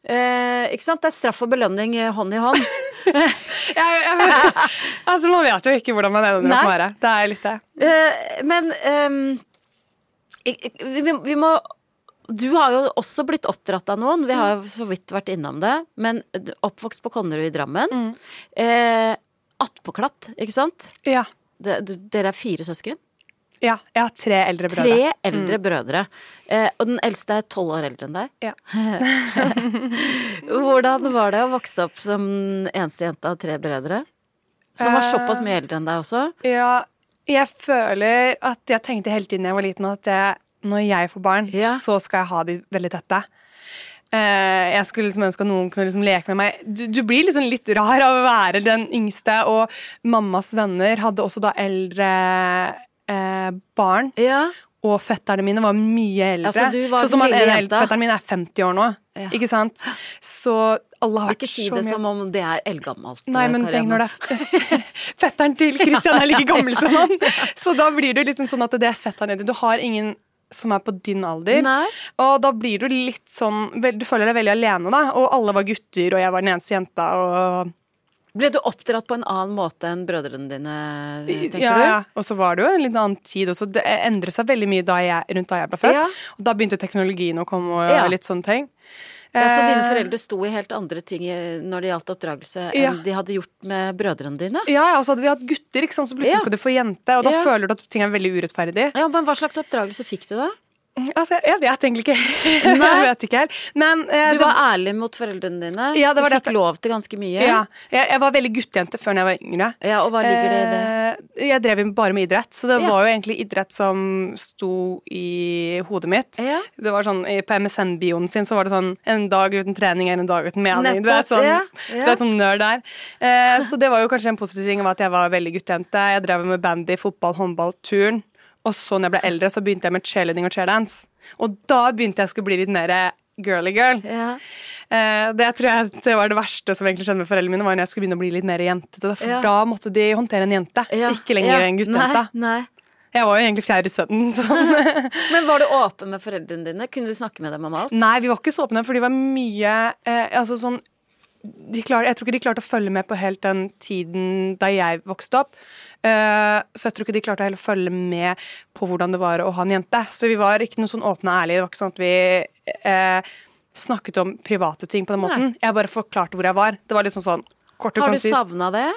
Eh, ikke sant? Det er straff og belønning hånd i hånd. Jeg, jeg, altså, man vet jo ikke hvordan man ender opp med være. Det er litt det. Eh, men ik- vi, vi må Du har jo også blitt oppdratt av noen. Vi har jo så vidt vært innom det. Men oppvokst på Konnerud i Drammen. Mm. Eh, Attpåklatt, ikke sant? Ja. Dere er fire søsken? ja. Jeg har tre eldre brødre. Tre eldre brødre. Eh, og den eldste er tolv år eldre enn deg. Ja. Hvordan var det å vokse opp som eneste jente av tre brødre? Som var såpass mye eldre enn deg også? Ja, jeg føler at jeg tenkte hele tiden jeg var liten at jeg, når jeg får barn, Ja. så skal jeg ha de veldig tette. Eh, jeg skulle liksom ønske at noen kunne liksom leke med meg. Du, du blir liksom litt rar av å være den yngste, og mammas venner hadde også da eldre uh, barn, Ja. og fetterne mine var mye eldre. Altså, var sånn som at fetteren min er 50 år nå. Ja. Ikke sant? Så alle har vært Ikke si det som om det er eldgammelt. Nei, men tenk når det er Fetteren til Christian er like gammel som han. Så da blir det litt sånn at det er fetteren din. Du har ingen som er på din alder. Nei. Og da blir du litt sånn Du føler deg veldig alene, da. Og alle var gutter, og jeg var den eneste jenta. Og Ble du oppdratt på en annen måte enn brødrene dine, tenker ja, du? ja. Og så var det jo en litt annen tid også. Det endret seg veldig mye da jeg, rundt da jeg ble født. Ja. Og da begynte teknologien å komme og Ja. litt sånne ting. Ja, så dine Eh, foreldre sto i helt andre ting når det gjaldt oppdragelse enn Ja. de hadde gjort med brødrene dine? Ja, ja, og så hadde de hatt gutter, ikke sant? så plutselig Ja. skal du få jente. Og da føler du at ting er veldig urettferdig. Ja, men Hva slags oppdragelse fikk du da? Altså, jeg vet egentlig ikke. jeg vet ikke helt. Men eh, Du det- var ærlig mot foreldrene dine. Ja, det var du fikk dette. lov til ganske mye. Ja, jeg, jeg var veldig guttejente før da jeg var yngre. Ja, Og hva ligger det i det? Eh, Jeg drev bare med idrett, så det Ja. var jo egentlig idrett som sto i hodet mitt. Ja. Det var sånn, På MSN-bioen sin så var det sånn en dag uten trening er en dag uten mening. Du vet, Nettopp, sånn, ja, du vet, sånn nerd der. Eh, så det var jo kanskje en positiv ting av at jeg var veldig guttejente. Jeg drev med bandy, fotball, håndball, turn. Og så når jeg ble eldre, så begynte jeg med cheerleading og chair-dance. Og da begynte jeg å skulle bli litt mer girly girl. Ja. Eh, det tror jeg det var det verste som egentlig skjedde med foreldrene mine, var når jeg skulle begynne å bli litt mer jentete. For Ja. da måtte de håndtere en jente, Ja. ikke lenger en guttejente. Nei, nei. Jeg var jo egentlig fjerde sønnen. Sånn. Men var du åpen med foreldrene dine? Kunne du snakke med dem om alt? Nei, vi var ikke så åpne, for de var mye eh, altså sånn klar, Jeg tror ikke de klarte å følge med på helt den tiden da jeg vokste opp. Uh, så jeg tror ikke de klarte å følge med på hvordan det var å ha en jente. Så vi var ikke noe sånn åpne og ærlige. Det var ikke sånn at vi uh, snakket om private ting på den måten. Jeg bare forklarte hvor jeg var. Det var litt sånn sånn kort og Har du konsist. savna det?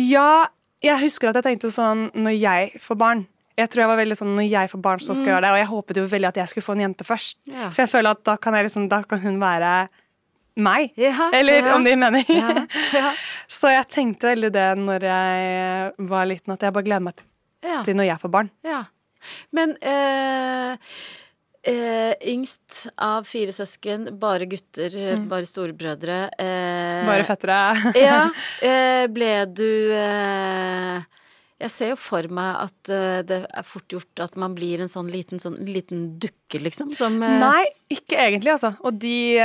Ja, jeg husker at jeg tenkte sånn når jeg får barn jeg tror jeg var veldig sånn, Når jeg får barn, så skal jeg gjøre det. Og jeg håpet jo veldig at jeg skulle få en jente først. Ja. For jeg føler at da kan, liksom, da kan hun være meg. Ja, Eller ja. om det gir mening. Ja, ja. så jeg tenkte veldig det når jeg var liten, at jeg bare gleder meg til, når jeg får barn. ja. Men eh, eh, yngst av fire søsken, bare gutter, bare storebrødre. Eh, Bare fettere. ja. Eh, ble du eh, Jeg ser jo for meg at eh, det er fort gjort at man blir en sånn liten, sånn, liten dukke, liksom. Som Nei, ikke egentlig, altså. Og de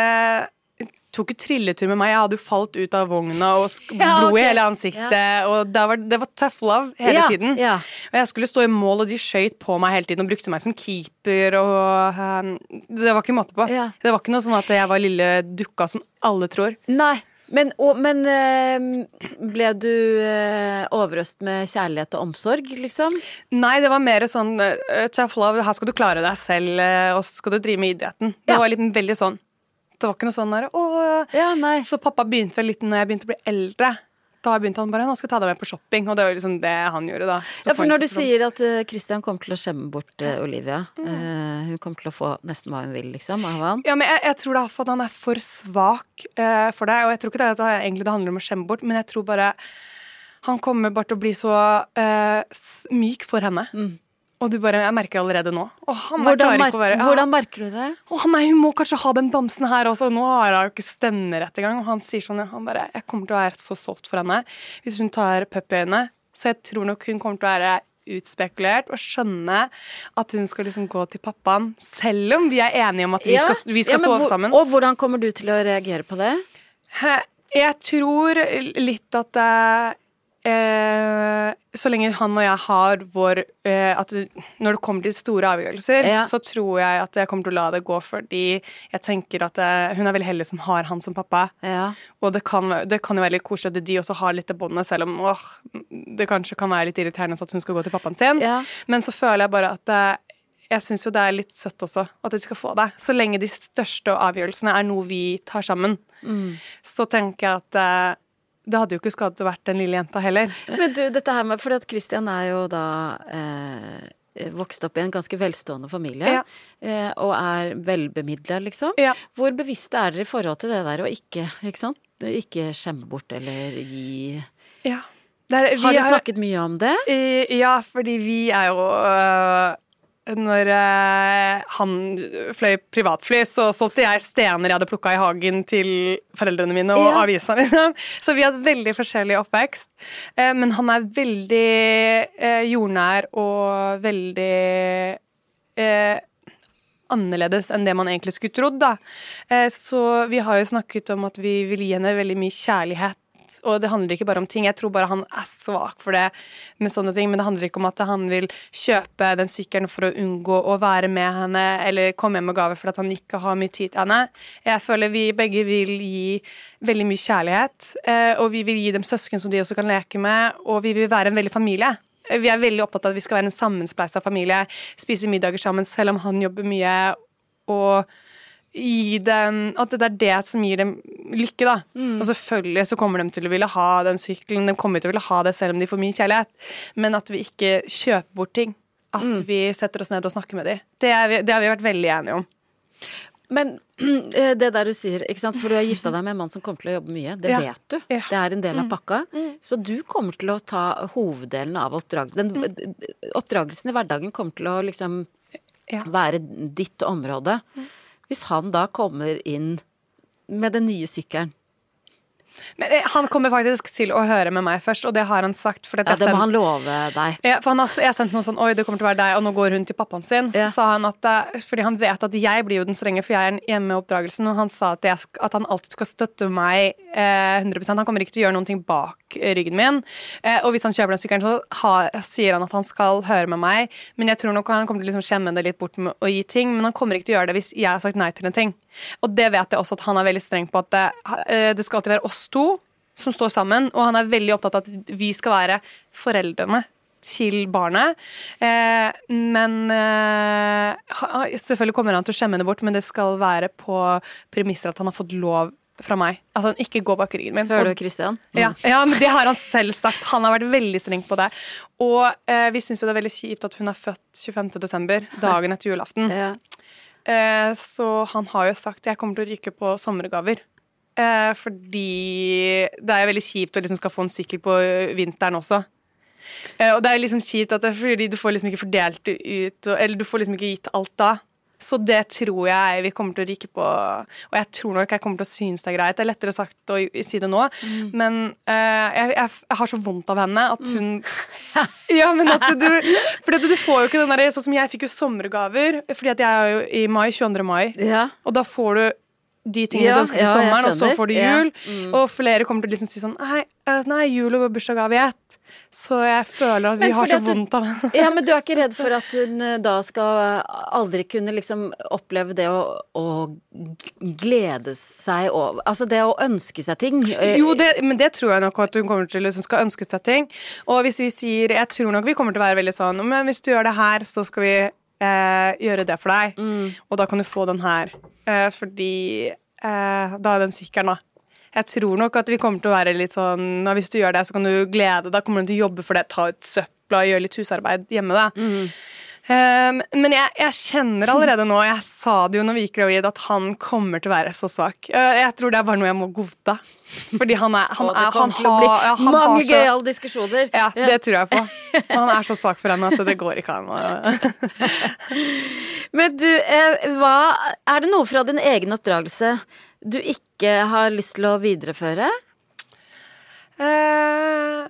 tok jo trilletur med meg. Jeg hadde jo falt ut av vogna og Ja, blod i hele ansiktet. Og det var, det var tough love hele ja, tiden. Ja. Og jeg skulle stå i mål, og de skøyt på meg hele tiden og brukte meg som keeper. Og eh, Det var ikke måte på. Ja. Det var ikke noe sånn at jeg var lille dukka som alle tror. Nei. Men, og, men eh, ble du eh, overøst med kjærlighet og omsorg, liksom? Nei, det var mer sånn eh, tough love, her skal du klare deg selv, og så skal du drive med idretten. Det Ja. var litt, veldig sånn. Det var ikke noe sånn der, Ja. Så pappa begynte vel litt når jeg begynte å bli eldre. Da begynte han bare 'nå skal jeg ta deg med på shopping', og det var liksom det han gjorde da. Så Ja, for når du sier at Christian kommer til å skjemme bort uh, Olivia eh, Hun kommer til å få nesten hva hun vil, liksom, av han. Ja, men jeg, jeg tror det er for at han er for svak for deg, og jeg tror ikke det, at det egentlig det handler om å skjemme bort, men jeg tror bare han kommer bare til å bli så myk for henne. Og du bare, jeg merker allerede nå. Å, han er Hvordan, mer være ja. hvordan merker du det? Å nei, hun må kanskje ha den bamsen her også. Nå har hun ikke stemmerett engang. Og han sier sånn, han bare, jeg kommer til å være så solgt for henne hvis hun tar puppyøyne. Så jeg tror nok hun kommer til å være utspekulert og skjønne at hun skal liksom gå til pappaen, selv om vi er enige om at vi Ja, skal, vi skal ja, sove hvor- sammen. Og hvordan kommer du til å reagere på det? Jeg tror litt at eh, Så lenge han og jeg har vår eh, at Når det kommer til store avgjørelser, Ja. så tror jeg at jeg kommer til å la det gå, fordi jeg tenker at eh, hun er veldig heldig som har han som pappa. Ja. Og det kan, det kan jo være litt koselig at de også har litt det båndet, selv om åh, det kanskje kan være litt irriterende at hun skal gå til pappaen sin. Ja. Men så føler jeg bare at eh, jeg syns jo det er litt søtt også at de skal få det. Så lenge de største avgjørelsene er noe vi tar sammen, Mm. så tenker jeg at eh, det hadde jo ikke skadet å vært den lille jenta heller. Men du, dette her med Fordi at Christian er jo da eh, vokst opp i en ganske velstående familie. Ja. Eh, og er velbemidla, liksom. Ja. Hvor bevisste er dere i forhold til det der å ikke, ikke? Ikke skjemme bort eller gi Ja. Der, er- vi Har dere er- snakket mye om det? I- Ja, fordi vi er jo øh, når eh, han fløy privatfly, så solgte jeg stener jeg hadde plukka i hagen til foreldrene mine og Ja. avisa, liksom. Så vi har hatt veldig forskjellig oppvekst. Eh, men han er veldig eh, jordnær og veldig eh, annerledes enn det man egentlig skulle trodd, da. Så vi har jo snakket om at vi vil gi henne veldig mye kjærlighet. Og det handler ikke bare om ting. Jeg tror bare han er svak for det med sånne ting. Men det handler ikke om at han vil kjøpe den sykkelen for å unngå å være med henne eller komme hjem med gave fordi han ikke har mye tid til henne. Jeg føler vi begge vil gi veldig mye kjærlighet. eh, Og vi vil gi dem søsken som de også kan leke med. Og vi vil være en veldig familie. Vi er veldig opptatt av at vi skal være en sammenspleisa familie. Spise middager sammen selv om han jobber mye. Og dem At det er det som gir dem lykke, da. Og selvfølgelig så kommer de til å ville ha den sykkelen. De kommer til å ville ha det selv om de får mye kjærlighet. Men at vi ikke kjøper bort ting. At vi setter oss ned og snakker med dem. Det, er vi, det har vi vært veldig enige om. Men eh, det der du sier, for du har gifta deg med en mann som kommer til å jobbe mye, det Ja. vet du. Ja. Det er en del av pakka. Så du kommer til å ta hoveddelen av oppdragelsen. Den, oppdragelsen i hverdagen kommer til å liksom Ja. være ditt område. Hvis han da kommer inn med den nye sykkelen, Men eh, han kommer faktisk til å høre med meg først, og det har han sagt. Ja, det må sendt- han love deg. Ja, for han har, jeg har sendt noe sånn Oi, det kommer til å være deg, og nå går hun til pappaen sin. Så sa han at Fordi han vet at jeg blir jo den strenge, for jeg er hjemme i oppdragelsen. Og han sa at, jeg, at han alltid skal støtte meg eh, 100% Han kommer ikke til å gjøre noen ting bak eh, ryggen min. Eh, og hvis han kjøper den sykkelen, så har, sier han at han skal høre med meg. Men jeg tror nok han kommer til å liksom skjemme det litt bort med å gi ting. Men han kommer ikke til å gjøre det hvis jeg har sagt nei til en ting. Og det vet jeg også at han er veldig streng på, at det, eh, det skal alltid være oss to som står sammen, og han er veldig opptatt av at vi skal være foreldrene til barnet. Eh, men eh, Selvfølgelig kommer han til å skjemme det bort, men det skal være på premisser at han har fått lov fra meg. At han ikke går bak ryggen min. Hører du, Christian? ja, ja, men det har han selv sagt. Han har vært veldig streng på det. Og eh, vi syns jo det er veldig kjipt at hun er født 25. desember, dagen etter julaften. Ja. Eh, så han har jo sagt jeg kommer til å ryke på sommergaver. Eh, fordi det er veldig kjipt å liksom skal få en sykkel på vinteren også. Eh, og det er liksom kjipt at det, er fordi du får liksom ikke fordelt ut, eller du får liksom ikke gitt alt da. Så det tror jeg vi kommer til å ryke på. Og jeg tror nok jeg kommer til å synes det er greit. Det er lettere sagt å si det nå, men uh, jeg, jeg, jeg har så vondt av henne at hun Ja, men at du For du får jo ikke den der Sånn som jeg fikk jo sommergaver, fordi at jeg er jo i mai, 22. mai. ja. Og da får du de tingene Ja, du ønsker til ja, sommeren, og så får du Ja. jul. Mm. Og flere kommer til å liksom si sånn Nei, eh, nei jul og bursdagsgave i ett. Så jeg føler at vi har så vondt av henne. Ja, men du er ikke redd for at hun eh, da skal aldri kunne liksom oppleve det å, å glede seg over Altså det å ønske seg ting. eh, Jo, det, men det tror jeg nok at hun kommer til liksom skal ønske seg ting. Og hvis vi sier Jeg tror nok vi kommer til å være veldig sånn Men hvis du gjør det her, så skal vi eh, gjøre det for deg. Mm. Og da kan du få den her. Eh, fordi eh, Da er den sykkelen, da. Jeg tror nok at vi kommer til å være litt sånn Hvis du gjør det, så kan du glede deg. Da kommer du til å jobbe for det. Ta ut søpla, gjøre litt husarbeid hjemme. da. Mm. Um, men jeg, jeg kjenner allerede nå, jeg sa det jo når vi gikk gravid, at han kommer til å være så svak. Uh, jeg tror det er bare noe jeg må godta. Fordi han er Han, er, han bli har, ja, han mange har så, gøyale diskusjoner. Ja, det tror jeg på. Men han er så svak for henne at det går ikke an. Men du, eh, hva Er det noe fra din egen oppdragelse du ikke har lyst til å videreføre? Uh,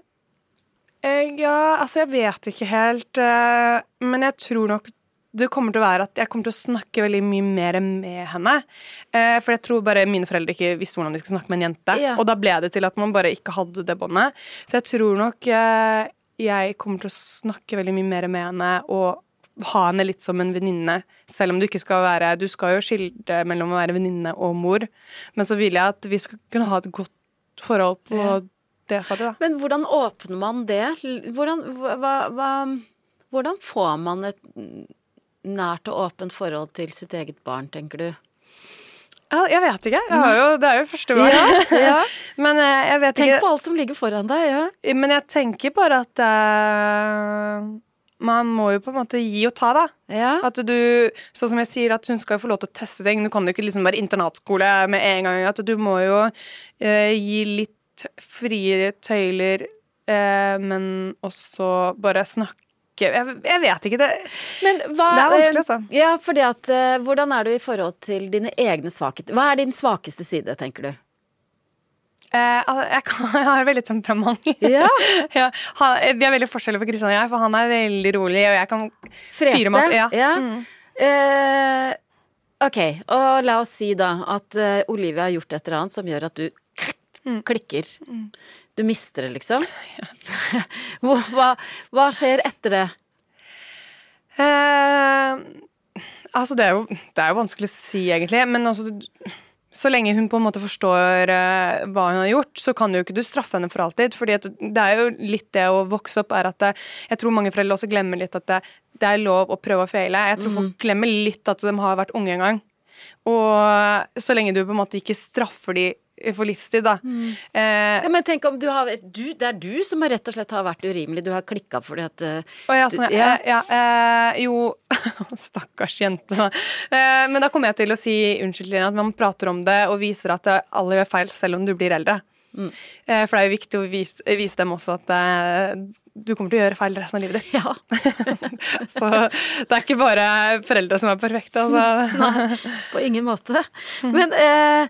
ja, altså jeg vet ikke helt. Uh, men jeg tror nok det kommer til å være at jeg kommer til å snakke veldig mye mer med henne. For jeg tror bare mine foreldre ikke visste hvordan de skulle snakke med en jente. Ja. Og da ble det til at man bare ikke hadde det båndet. Så jeg tror nok jeg kommer til å snakke veldig mye mer med henne og ha henne litt som en venninne. Selv om du ikke skal være Du skal jo skille mellom å være venninne og mor. Men så vil jeg at vi skal kunne ha et godt forhold på Ja. det stadiet, da. Men hvordan åpner man det? Hvordan, hva, hva, hvordan får man et nært og åpent forhold til sitt eget barn, tenker du? Jeg vet ikke. Jeg har jo, det er jo første barn. ja. Men eh, jeg vet Tenk ikke. på alt som ligger foran deg. Ja. Men jeg tenker bare at eh, man må jo på en måte gi og ta, da. Ja. At du, sånn som jeg sier, at hun skal få lov til å teste ting. Du kan jo ikke liksom være internatskole med en gang. At du må jo eh, gi litt frie tøyler, eh, men også bare snakke Jeg, jeg vet ikke. Det, Men hva Det er vanskelig, eh, altså. Ja, fordi at eh, Hvordan er du i forhold til dine egne svakheter? Hva er din svakeste side, tenker du? Eh, jeg, kan, jeg har veldig temperament. Ja. ja, han, vi er veldig forskjellige på Kristian og jeg, for han er veldig rolig, og jeg kan Frese? fyre meg opp. Ja. Ja. Mm. Eh, ok, og la oss si da at eh, Olivia har gjort et eller annet som gjør at du Mm. klikker. Du mister det, liksom. hva, hva skjer etter det? Eh, altså, det er, jo, det er jo vanskelig å si, egentlig. Men altså, så lenge hun på en måte forstår uh, hva hun har gjort, så kan jo ikke du straffe henne for alltid. fordi det er jo litt det å vokse opp er at det, Jeg tror mange foreldre også glemmer litt at det, det er lov å prøve og feile. Jeg tror folk glemmer litt at de har vært unge en gang. Og så lenge du på en måte ikke straffer de for livstid, da. Eh, Ja, men tenk om du har du, Det er du som rett og slett har vært urimelig. Du har klikka fordi at eh, Å ja, sånn, ja. Ja. ja eh, jo Stakkars jente, da. Eh, men da kommer jeg til å si unnskyld henne, at man prater om det og viser at eh, alle gjør feil, selv om du blir eldre. Eh, for det er jo viktig å vise, vise dem også at eh, du kommer til å gjøre feil resten av livet ditt. Ja. Så det er ikke bare foreldre som er perfekte, altså. Nei, På ingen måte. Men eh,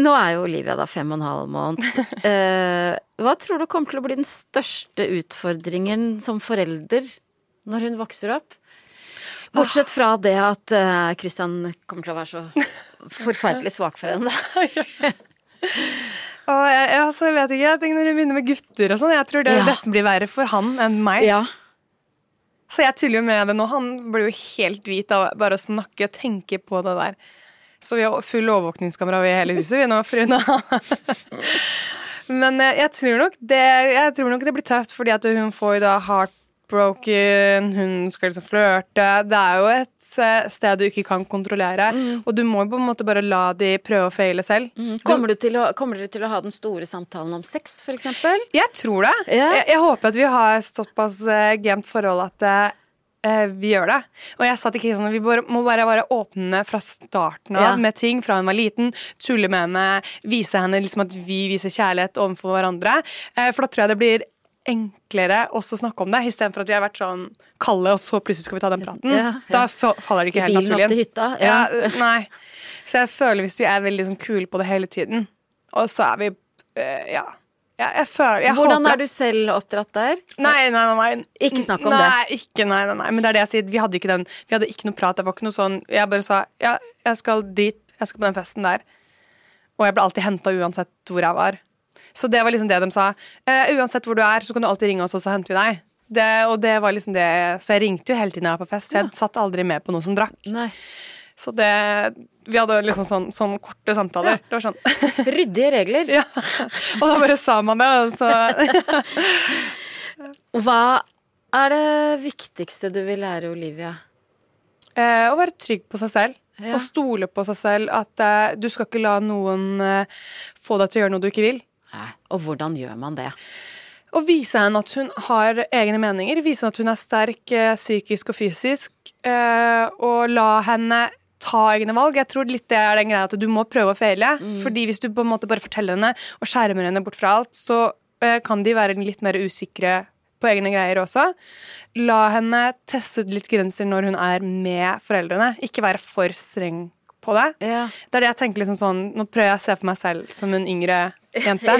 nå er jo Olivia da fem og en halv måned. Eh, hva tror du kommer til å bli den største utfordringen som forelder når hun vokser opp? Bortsett fra det at eh, Christian kommer til å være så forferdelig svak for henne. Og jeg, altså, jeg vet ikke, jeg tenker når du begynner med gutter og sånn, jeg tror det Ja. nesten blir verre for han enn meg. Ja. Så jeg tuller jo med det nå. Han blir jo helt hvit av bare å snakke og tenke på det der. Så vi har full overvåkningskamera ved hele huset, vi nå, for hun Men eh, jeg tror, nok det, jeg tror nok det blir tøft, fordi at hun får da heartbroken, hun skal liksom flørte. Det er jo et eh, sted du ikke kan kontrollere. Og du må jo på en måte bare la de prøve å feile selv. Kommer, du til å, kommer dere til å ha den store samtalen om sex, eksempel? Jeg tror det. Yeah. Jeg, jeg håper at vi har såpass uh, gemt forhold at eh, eh, vi gjør det. Og jeg sa til Kristian at vi bare, må bare være åpne fra starten av Ja. med ting fra hun var liten. Tulle med henne, vise henne liksom at vi viser kjærlighet overfor hverandre. Eh, for da tror jeg det blir enklere også å snakke om det, istedenfor at vi har vært sånn kalde, og så plutselig skal vi ta den praten. Ja, ja. Da fa- faller det ikke helt Bilen opp naturlig til inn. hytta? Ja, Ja. nei. Så jeg føler hvis vi er veldig sånn kule på det hele tiden, og så er vi eh, Ja. Ja jeg føler jeg Hvordan er du selv oppdratt der? Nei, nei, nei, nei. Ikke snakk om nei, det. Ikke, nei, nei, nei. Men det er det jeg sier. Vi hadde ikke den Vi hadde ikke noe prat. Det var ikke noe sånn Jeg bare sa ja, jeg skal dit. Jeg skal på den festen der. Og jeg ble alltid henta uansett hvor jeg var. Så det var liksom det de sa. Eh, uansett hvor du er, så kan du alltid ringe oss, og så henter vi deg. Det, og det var liksom det Så jeg ringte jo hele tiden jeg var på fest. Så jeg satt aldri med på noen som drakk. Nei. Så det Vi hadde liksom sånn, sånn korte samtaler. Det var sånn Ryddige regler. Ja. Og da bare sa man det, og så Hva er det viktigste du vil lære Olivia? Eh, å være trygg på seg selv. Ja. Og stole på seg selv. At eh, du skal ikke la noen eh, få deg til å gjøre noe du ikke vil. Nei. Og hvordan gjør man det? Å vise henne at hun har egne meninger. Vise henne at hun er sterk eh, psykisk og fysisk. Eh, og la henne ta egne valg. Jeg tror litt det er den greia at du må prøve å feile. Fordi hvis du på en måte bare forteller henne og skjermer henne bort fra alt, så eh, kan de være litt mer usikre på egne greier også. La henne teste ut litt grenser når hun er med foreldrene. Ikke være for streng på det. Ja. Det er det jeg tenker liksom sånn Nå prøver jeg å se for meg selv som en yngre jente.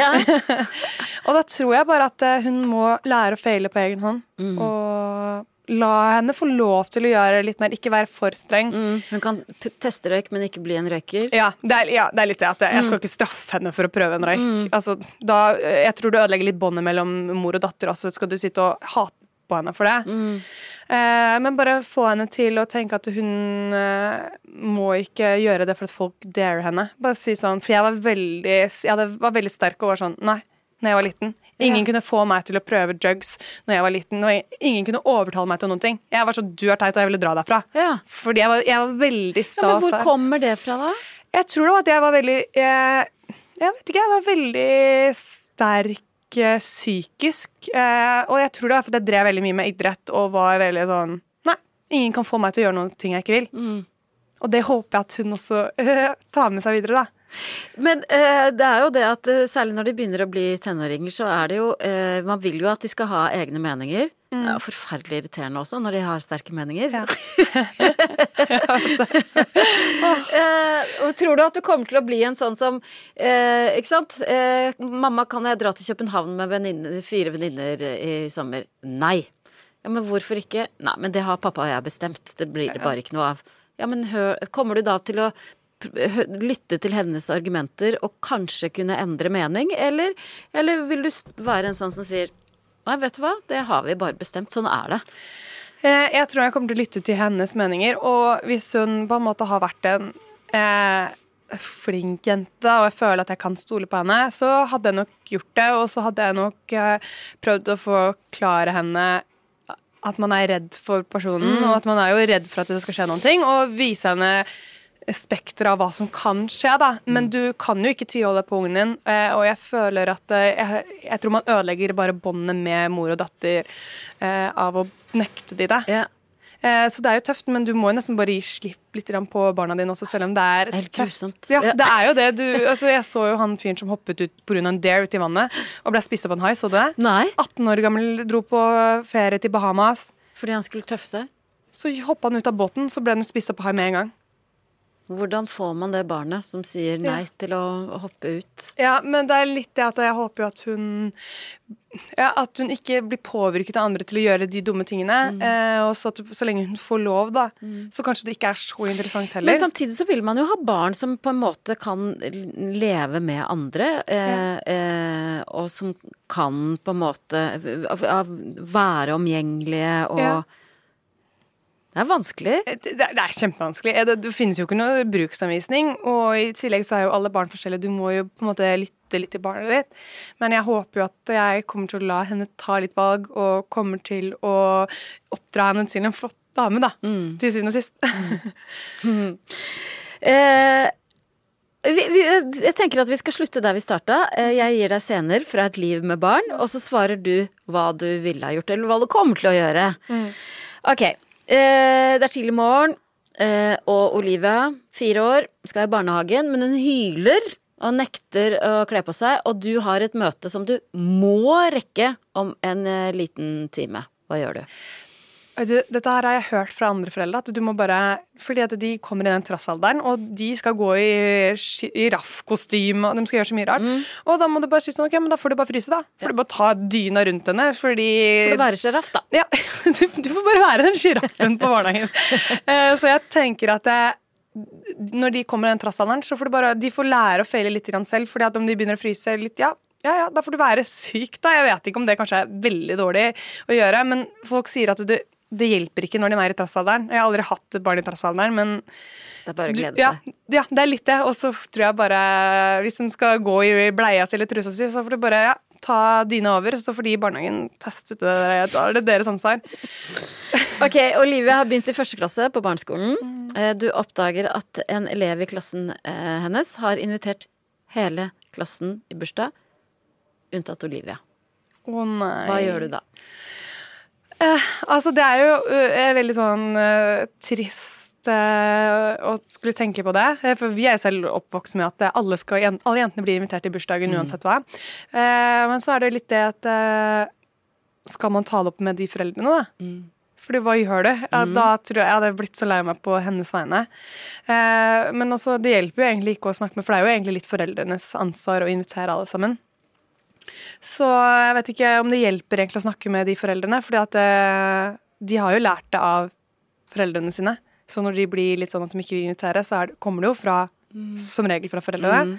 Og da tror jeg bare at eh, hun må lære å feile på egen hånd. Mm. Og la henne få lov til å gjøre litt mer, ikke være for streng. Mm, hun kan teste røyk, men ikke bli en røyker. Ja det, er, ja, det er litt det at jeg jeg skal ikke straffe henne for å prøve en røyk. Altså, da, jeg tror du ødelegger litt båndet mellom mor og datter også. Skal du sitte og hate på henne for det? Mm. Eh, men bare få henne til å tenke at hun eh, må ikke gjøre det for at folk dare henne. Bare si sånn, For jeg var veldig, jeg var veldig sterk og var sånn Nei, når jeg var liten. Ingen Ja. kunne få meg til å prøve drugs når jeg var liten. Og ingen kunne overtale meg til noen ting. Jeg var sånn, du er teit, og jeg ville dra derfra. Ja. Fordi jeg var, jeg var veldig sta. Ja, men hvor kommer det fra, da? Jeg tror det var at jeg var veldig Jeg, jeg vet ikke, jeg var veldig sterk eh, psykisk. Eh, og jeg tror det er fordi jeg drev veldig mye med idrett og var veldig sånn Nei, ingen kan få meg til å gjøre noen ting jeg ikke vil. Mm. Og det håper jeg at hun også eh, tar med seg videre, da. Men eh, det er jo det at eh, særlig når de begynner å bli tenåringer, så er det jo eh, Man vil jo at de skal ha egne meninger. Det er jo forferdelig irriterende også når de har sterke meninger. Ja. Eh, og tror du at du kommer til å bli en sånn som eh, Ikke sant? Eh, 'Mamma, kan jeg dra til København med venninne, fire venninner i sommer?' Nei. Ja, men hvorfor ikke? Nei, men det har pappa og jeg bestemt. Det blir det bare ikke noe av. Ja, men hør, kommer du da til å lytte til hennes argumenter og kanskje kunne endre mening, eller, eller vil du være en sånn som sier Nei, vet du hva, det har vi bare bestemt. Sånn er det. Eh, Jeg tror jeg kommer til å lytte til hennes meninger, og hvis hun på en måte har vært en eh, flink jente, og jeg føler at jeg kan stole på henne, så hadde jeg nok gjort det, og så hadde jeg nok eh, prøvd å forklare henne at man er redd for personen, og at man er jo redd for at det skal skje noen ting, og vise henne spekteret av hva som kan skje, da. Men du kan jo ikke tviholde på ungen din, eh, og jeg føler at eh, jeg, jeg tror man ødelegger bare båndet med mor og datter eh, av å nekte de det. Ja. Så det er jo tøft, men du må jo nesten bare gi slipp litt på barna dine også, selv om det er helt tøft. Ja, det er jo det. Du, altså, jeg så jo han fyren som hoppet ut pga. en dare uti i vannet og ble spist opp av en hai. Så du det? Nei, 18 år gammel, dro på ferie til Bahamas. fordi han skulle tøffe seg. Så hoppa han ut av båten, så ble han spist opp av hai med en gang. Hvordan får man det barnet som sier nei til å hoppe ut? Ja, men det er litt det at jeg håper jo at hun ja, At hun ikke blir påvirket av andre til å gjøre de dumme tingene. Mm. Eh, og så, at, så lenge hun får lov, da, så kanskje det ikke er så interessant heller. Men samtidig så vil man jo ha barn som på en måte kan leve med andre, eh, eh, og som kan på en måte være omgjengelige og Ja. Det er vanskelig. Det, det det er kjempevanskelig. Eh, Det, det finnes jo ikke noe bruksanvisning, og i tillegg så er jo alle barn forskjellige. Du må jo på en måte lytte litt til barnet ditt. Men jeg håper jo at jeg kommer til å la henne ta litt valg, og kommer til å oppdra henne til en flott dame, da. Til syvende og sist. Eh, vi, vi, jeg tenker at vi skal slutte der vi starta. Eh, jeg gir deg scener fra et liv med barn, og så svarer du hva du ville ha gjort, eller hva du kommer til å gjøre. Ok. Eh, det er tidlig morgen, eh, og Olivia, fire år, skal i barnehagen, men hun hyler og nekter å kle på seg, og du har et møte som du må rekke om en eh, liten time. Hva gjør du? Du, dette her har jeg hørt fra andre foreldre, at du må bare Fordi at de kommer i den trassalderen, og de skal gå i giraffkostyme, og de skal gjøre så mye rart. Og da må du bare si sånn, ok, men da får du bare fryse, da. Får du bare ta dyna rundt henne, fordi For du være sjiraff, da. Ja, du, du får bare være den sjiraffen på barnehagen. Eh, så jeg tenker at jeg, når de kommer i den trassalderen, så får du bare, de får lære å feile litt selv. fordi at om de begynner å fryse litt, ja, ja, ja, da får du være syk, da. Jeg vet ikke om det kanskje er veldig dårlig å gjøre, men folk sier at det, det hjelper ikke når de er i trassalderen. Jeg har aldri hatt et barn i trassalderen, men Det er bare å glede seg. ja, det er litt det. Og så tror jeg bare Hvis de skal gå i bleia si eller trusa si, så får du bare ja, ta dyna over. Så får de i barnehagen teste ut det der. Da er det deres ansvar. Ok, Olivia har begynt i første klasse på barneskolen. Eh, Du oppdager at en elev i klassen eh, hennes har invitert hele klassen i bursdag, unntatt Olivia. Å nei. Hva gjør du da? Altså, det er jo eh, veldig sånn eh, trist uh, å skulle tenke på det. Eh, For vi er selv oppvokst med at alle, skal, alle jentene blir invitert til bursdagen uansett hva. Eh, men så er det litt det at Skal man ta det opp med de foreldrene, da? Fordi hva gjør du? Ja, Da tror jeg jeg hadde blitt så lei meg på hennes vegne. Eh, men også, det hjelper jo egentlig ikke å snakke med, for det er jo egentlig litt foreldrenes ansvar å invitere alle sammen. Så jeg vet ikke om det hjelper egentlig å snakke med de foreldrene, at eh, de har jo lært det av foreldrene sine. Så når de blir litt sånn at de ikke vil invitere, så det, kommer det jo fra, som regel fra foreldrene.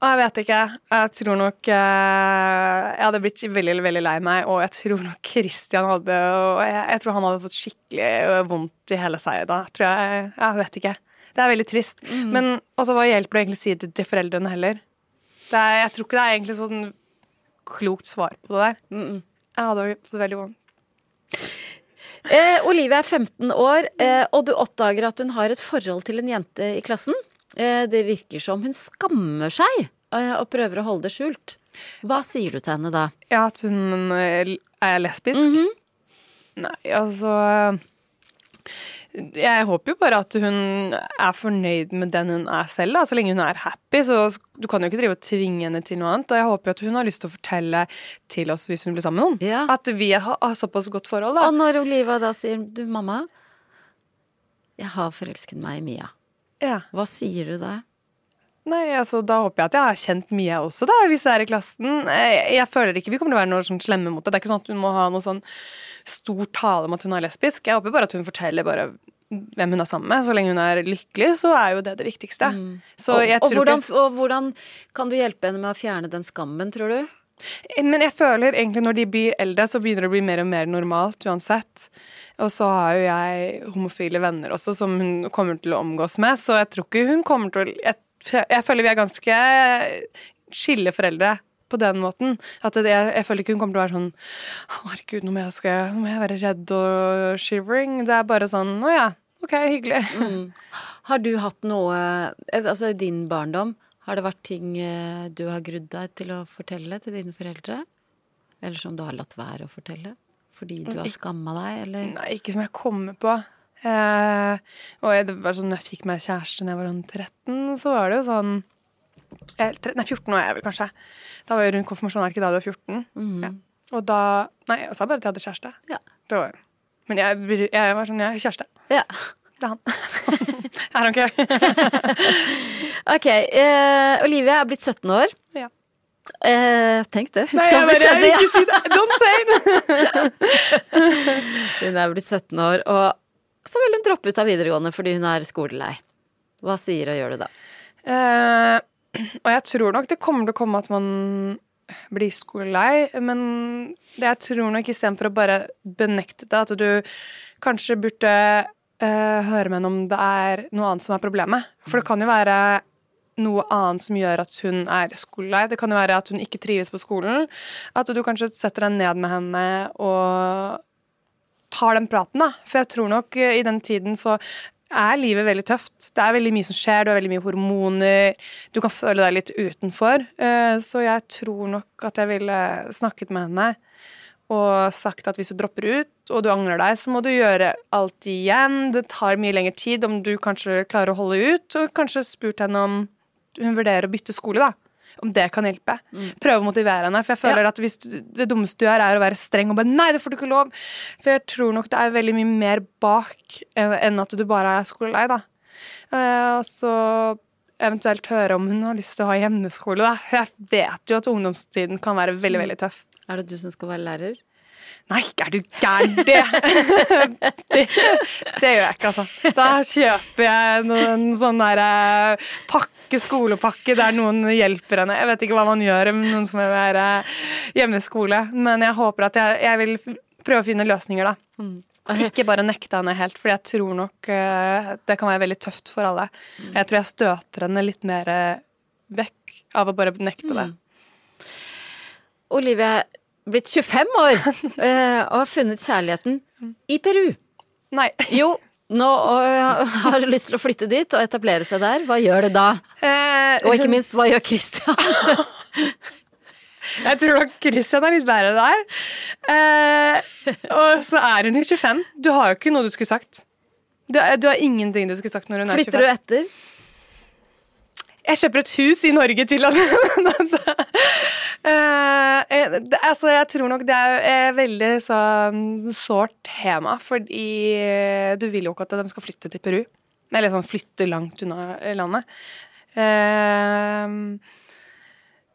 Og jeg vet ikke. Jeg tror nok eh, Jeg hadde blitt veldig veldig lei meg, og jeg tror nok Christian hadde Og jeg, jeg tror han hadde fått skikkelig eh, vondt i hele seg da. Tror jeg, jeg vet ikke. Det er veldig trist. Men også, hva hjelper det egentlig å si det til foreldrene heller? Det er, jeg tror ikke det er egentlig sånn klokt svar på det der. Jeg hadde fått veldig vondt. Eh, Olivia er 15 år, eh, og du oppdager at hun har et forhold til en jente i klassen. Eh, det virker som hun skammer seg eh, og prøver å holde det skjult. Hva sier du til henne da? Ja, at hun eh, er lesbisk? Nei, altså Jeg håper jo bare at hun er fornøyd med den hun er selv, da. Så lenge hun er happy. Så du kan jo ikke drive og tvinge henne til noe annet. Og jeg håper jo at hun har lyst til å fortelle til oss hvis hun blir sammen med noen. Ja. At vi har, såpass godt forhold, da. Og når Oliva da sier du, mamma, jeg har forelsket meg i Mia. Ja. Hva sier du da? Nei, altså Da håper jeg at jeg har kjent Mia også, da, hvis det er i klassen. Jeg, jeg føler ikke vi kommer til å være noe sånn slemme mot det. Det er ikke sånn at hun må ha noe sånn stor tale om at hun er lesbisk. Jeg håper bare at hun forteller bare hvem hun er sammen med. Så lenge hun er lykkelig, så er jo det det viktigste. Så og, og, hvordan, og hvordan kan du hjelpe henne med å fjerne den skammen, tror du? Men jeg føler egentlig når de blir eldre, så begynner det å bli mer og mer normalt uansett. Og så har jo jeg homofile venner også som hun kommer til å omgås med, så jeg tror ikke hun kommer til å Jeg, føler vi er ganske skilleforeldre på den måten. At det, jeg, jeg føler ikke hun kommer til å være sånn «Å, Herregud, nå må jeg, skal jeg, nå må jeg være redd og shivering. Det er bare sånn Å ja, ok, hyggelig. Har du hatt noe eh, Altså i din barndom, har det vært ting eh, du har grudd deg til å fortelle til dine foreldre? Eller som du har latt være å fortelle? Fordi du har skamma deg, eller? Nei, ikke som jeg kommer på. Eh, og jeg, det var sånn, jeg fikk meg kjæreste da jeg var sånn 13, så var det jo sånn eh, 13, Nei, 14 var jeg vel kanskje. Da var jeg rundt konfirmasjonen, er det ikke da du var 14? ja. Og da Nei, jeg sa bare at jeg hadde kjæreste. Ja. Det var, men jeg, jeg var sånn, jeg har kjæreste. Ja. Det er han. I don't care. Ok, eh, Olivia er blitt 17 år. Ja. Eh, tenk det. Nei, jeg 17, ja. ikke si det! Don't say it! Hun er blitt 17 år, og så vil hun droppe ut av videregående fordi hun er skolelei. Hva sier og gjør du da? Eh, og jeg tror nok det kommer til å komme at man blir skolelei, men det jeg tror nok istedenfor å bare benekte det, at du kanskje burde eh, høre med henne om det er noe annet som er problemet. For det kan jo være noe annet som gjør at hun er skolelei. Det kan jo være at hun ikke trives på skolen. At du kanskje setter deg ned med henne og tar den praten, da. For jeg tror nok eh, i den tiden så er livet veldig tøft. Det er veldig mye som skjer, du har veldig mye hormoner. Du kan føle deg litt utenfor. Eh, Så jeg tror nok at jeg ville snakket med henne og sagt at hvis du dropper ut, og du angrer deg, så må du gjøre alt igjen. Det tar mye lengre tid om du kanskje klarer å holde ut, og kanskje spurt henne om hun vurderer å bytte skole, da. Om det kan hjelpe. Prøve å motivere henne. For jeg føler at hvis du, det dummeste du gjør, er å være streng og bare 'nei, det får du ikke lov'. For jeg tror nok det er veldig mye mer bak enn enn at du bare er skolelei, da. Og så eventuelt høre om hun har lyst til å ha hjemmeskole, da. Jeg vet jo at ungdomstiden kan være veldig, veldig tøff. Er det du som skal være lærer? Nei, er du gæren? Det, det, det gjør jeg ikke, altså. Da kjøper jeg noen sånn der eh, pakke, skolepakke, der noen hjelper henne. Jeg vet ikke hva man gjør med noen som være hjemmeskole, men jeg håper at jeg, jeg vil prøve å finne løsninger, da. Ikke bare nekte henne helt, for jeg tror nok eh, det kan være veldig tøft for alle. Jeg tror jeg støter henne litt mer eh, vekk av å bare nekte det. Olivia blitt 25 år eh, og har funnet kjærligheten i Peru. Nei. Jo, nå øh, har lyst til å flytte dit og etablere seg der. Hva gjør du da? Eh, Og ikke minst, hva gjør Christian? Jeg tror nok Christian er litt bedre der. Eh, og så er hun jo 25. Du har jo ikke noe du skulle sagt. Du, du har ingenting du skulle sagt når hun er 25. Flytter du etter? Jeg kjøper et hus i Norge til henne. Eh, eh, det- altså, jeg tror nok det er et veldig sånn sårt tema, fordi eh, du vil jo ikke at de skal flytte til Peru. Eller sånn flytte langt unna landet. Eh,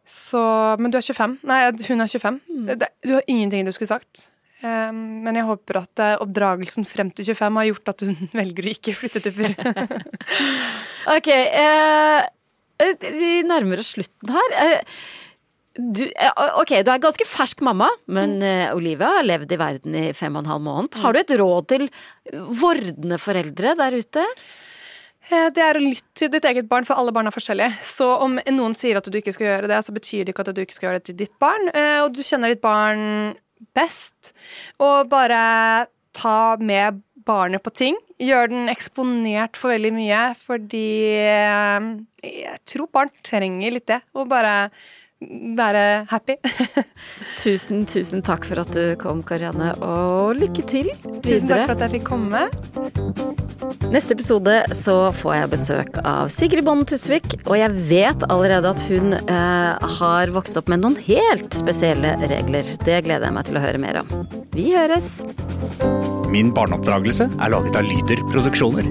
så Men du er 25. Nei, hun er 25. Det, du har ingenting du skulle sagt. Eh, men jeg håper at eh, oppdragelsen frem til 25 har gjort at hun velger å ikke flytte til Peru. Ok, eh, eh, vi nærmer oss slutten her. Eh, du, eh, ok, du er ganske fersk mamma, men eh, Olivia har levd i verden i fem og en halv måned. Har du et råd til vordende foreldre der ute? Eh, Det er å lytte til ditt eget barn, for alle barn er forskjellige. Så om noen sier at du ikke skal gjøre det, så betyr det ikke at du ikke skal gjøre det til ditt barn. eh, Og du kjenner ditt barn best. Og bare ta med barnet på ting. Gjør den eksponert for veldig mye, fordi eh, jeg tror barn trenger litt det. Og bare være happy. tusen, tusen takk for at du kom, Karianne, og lykke til videre. Tusen takk for at jeg fikk komme. Neste episode så får jeg besøk av Sigrid Bonde Tusvik, og jeg vet allerede at hun eh, har vokst opp med noen helt spesielle regler. Det gleder jeg meg til å høre mer om. Vi høres! Min barneoppdragelse er laget av Lyder Produksjoner.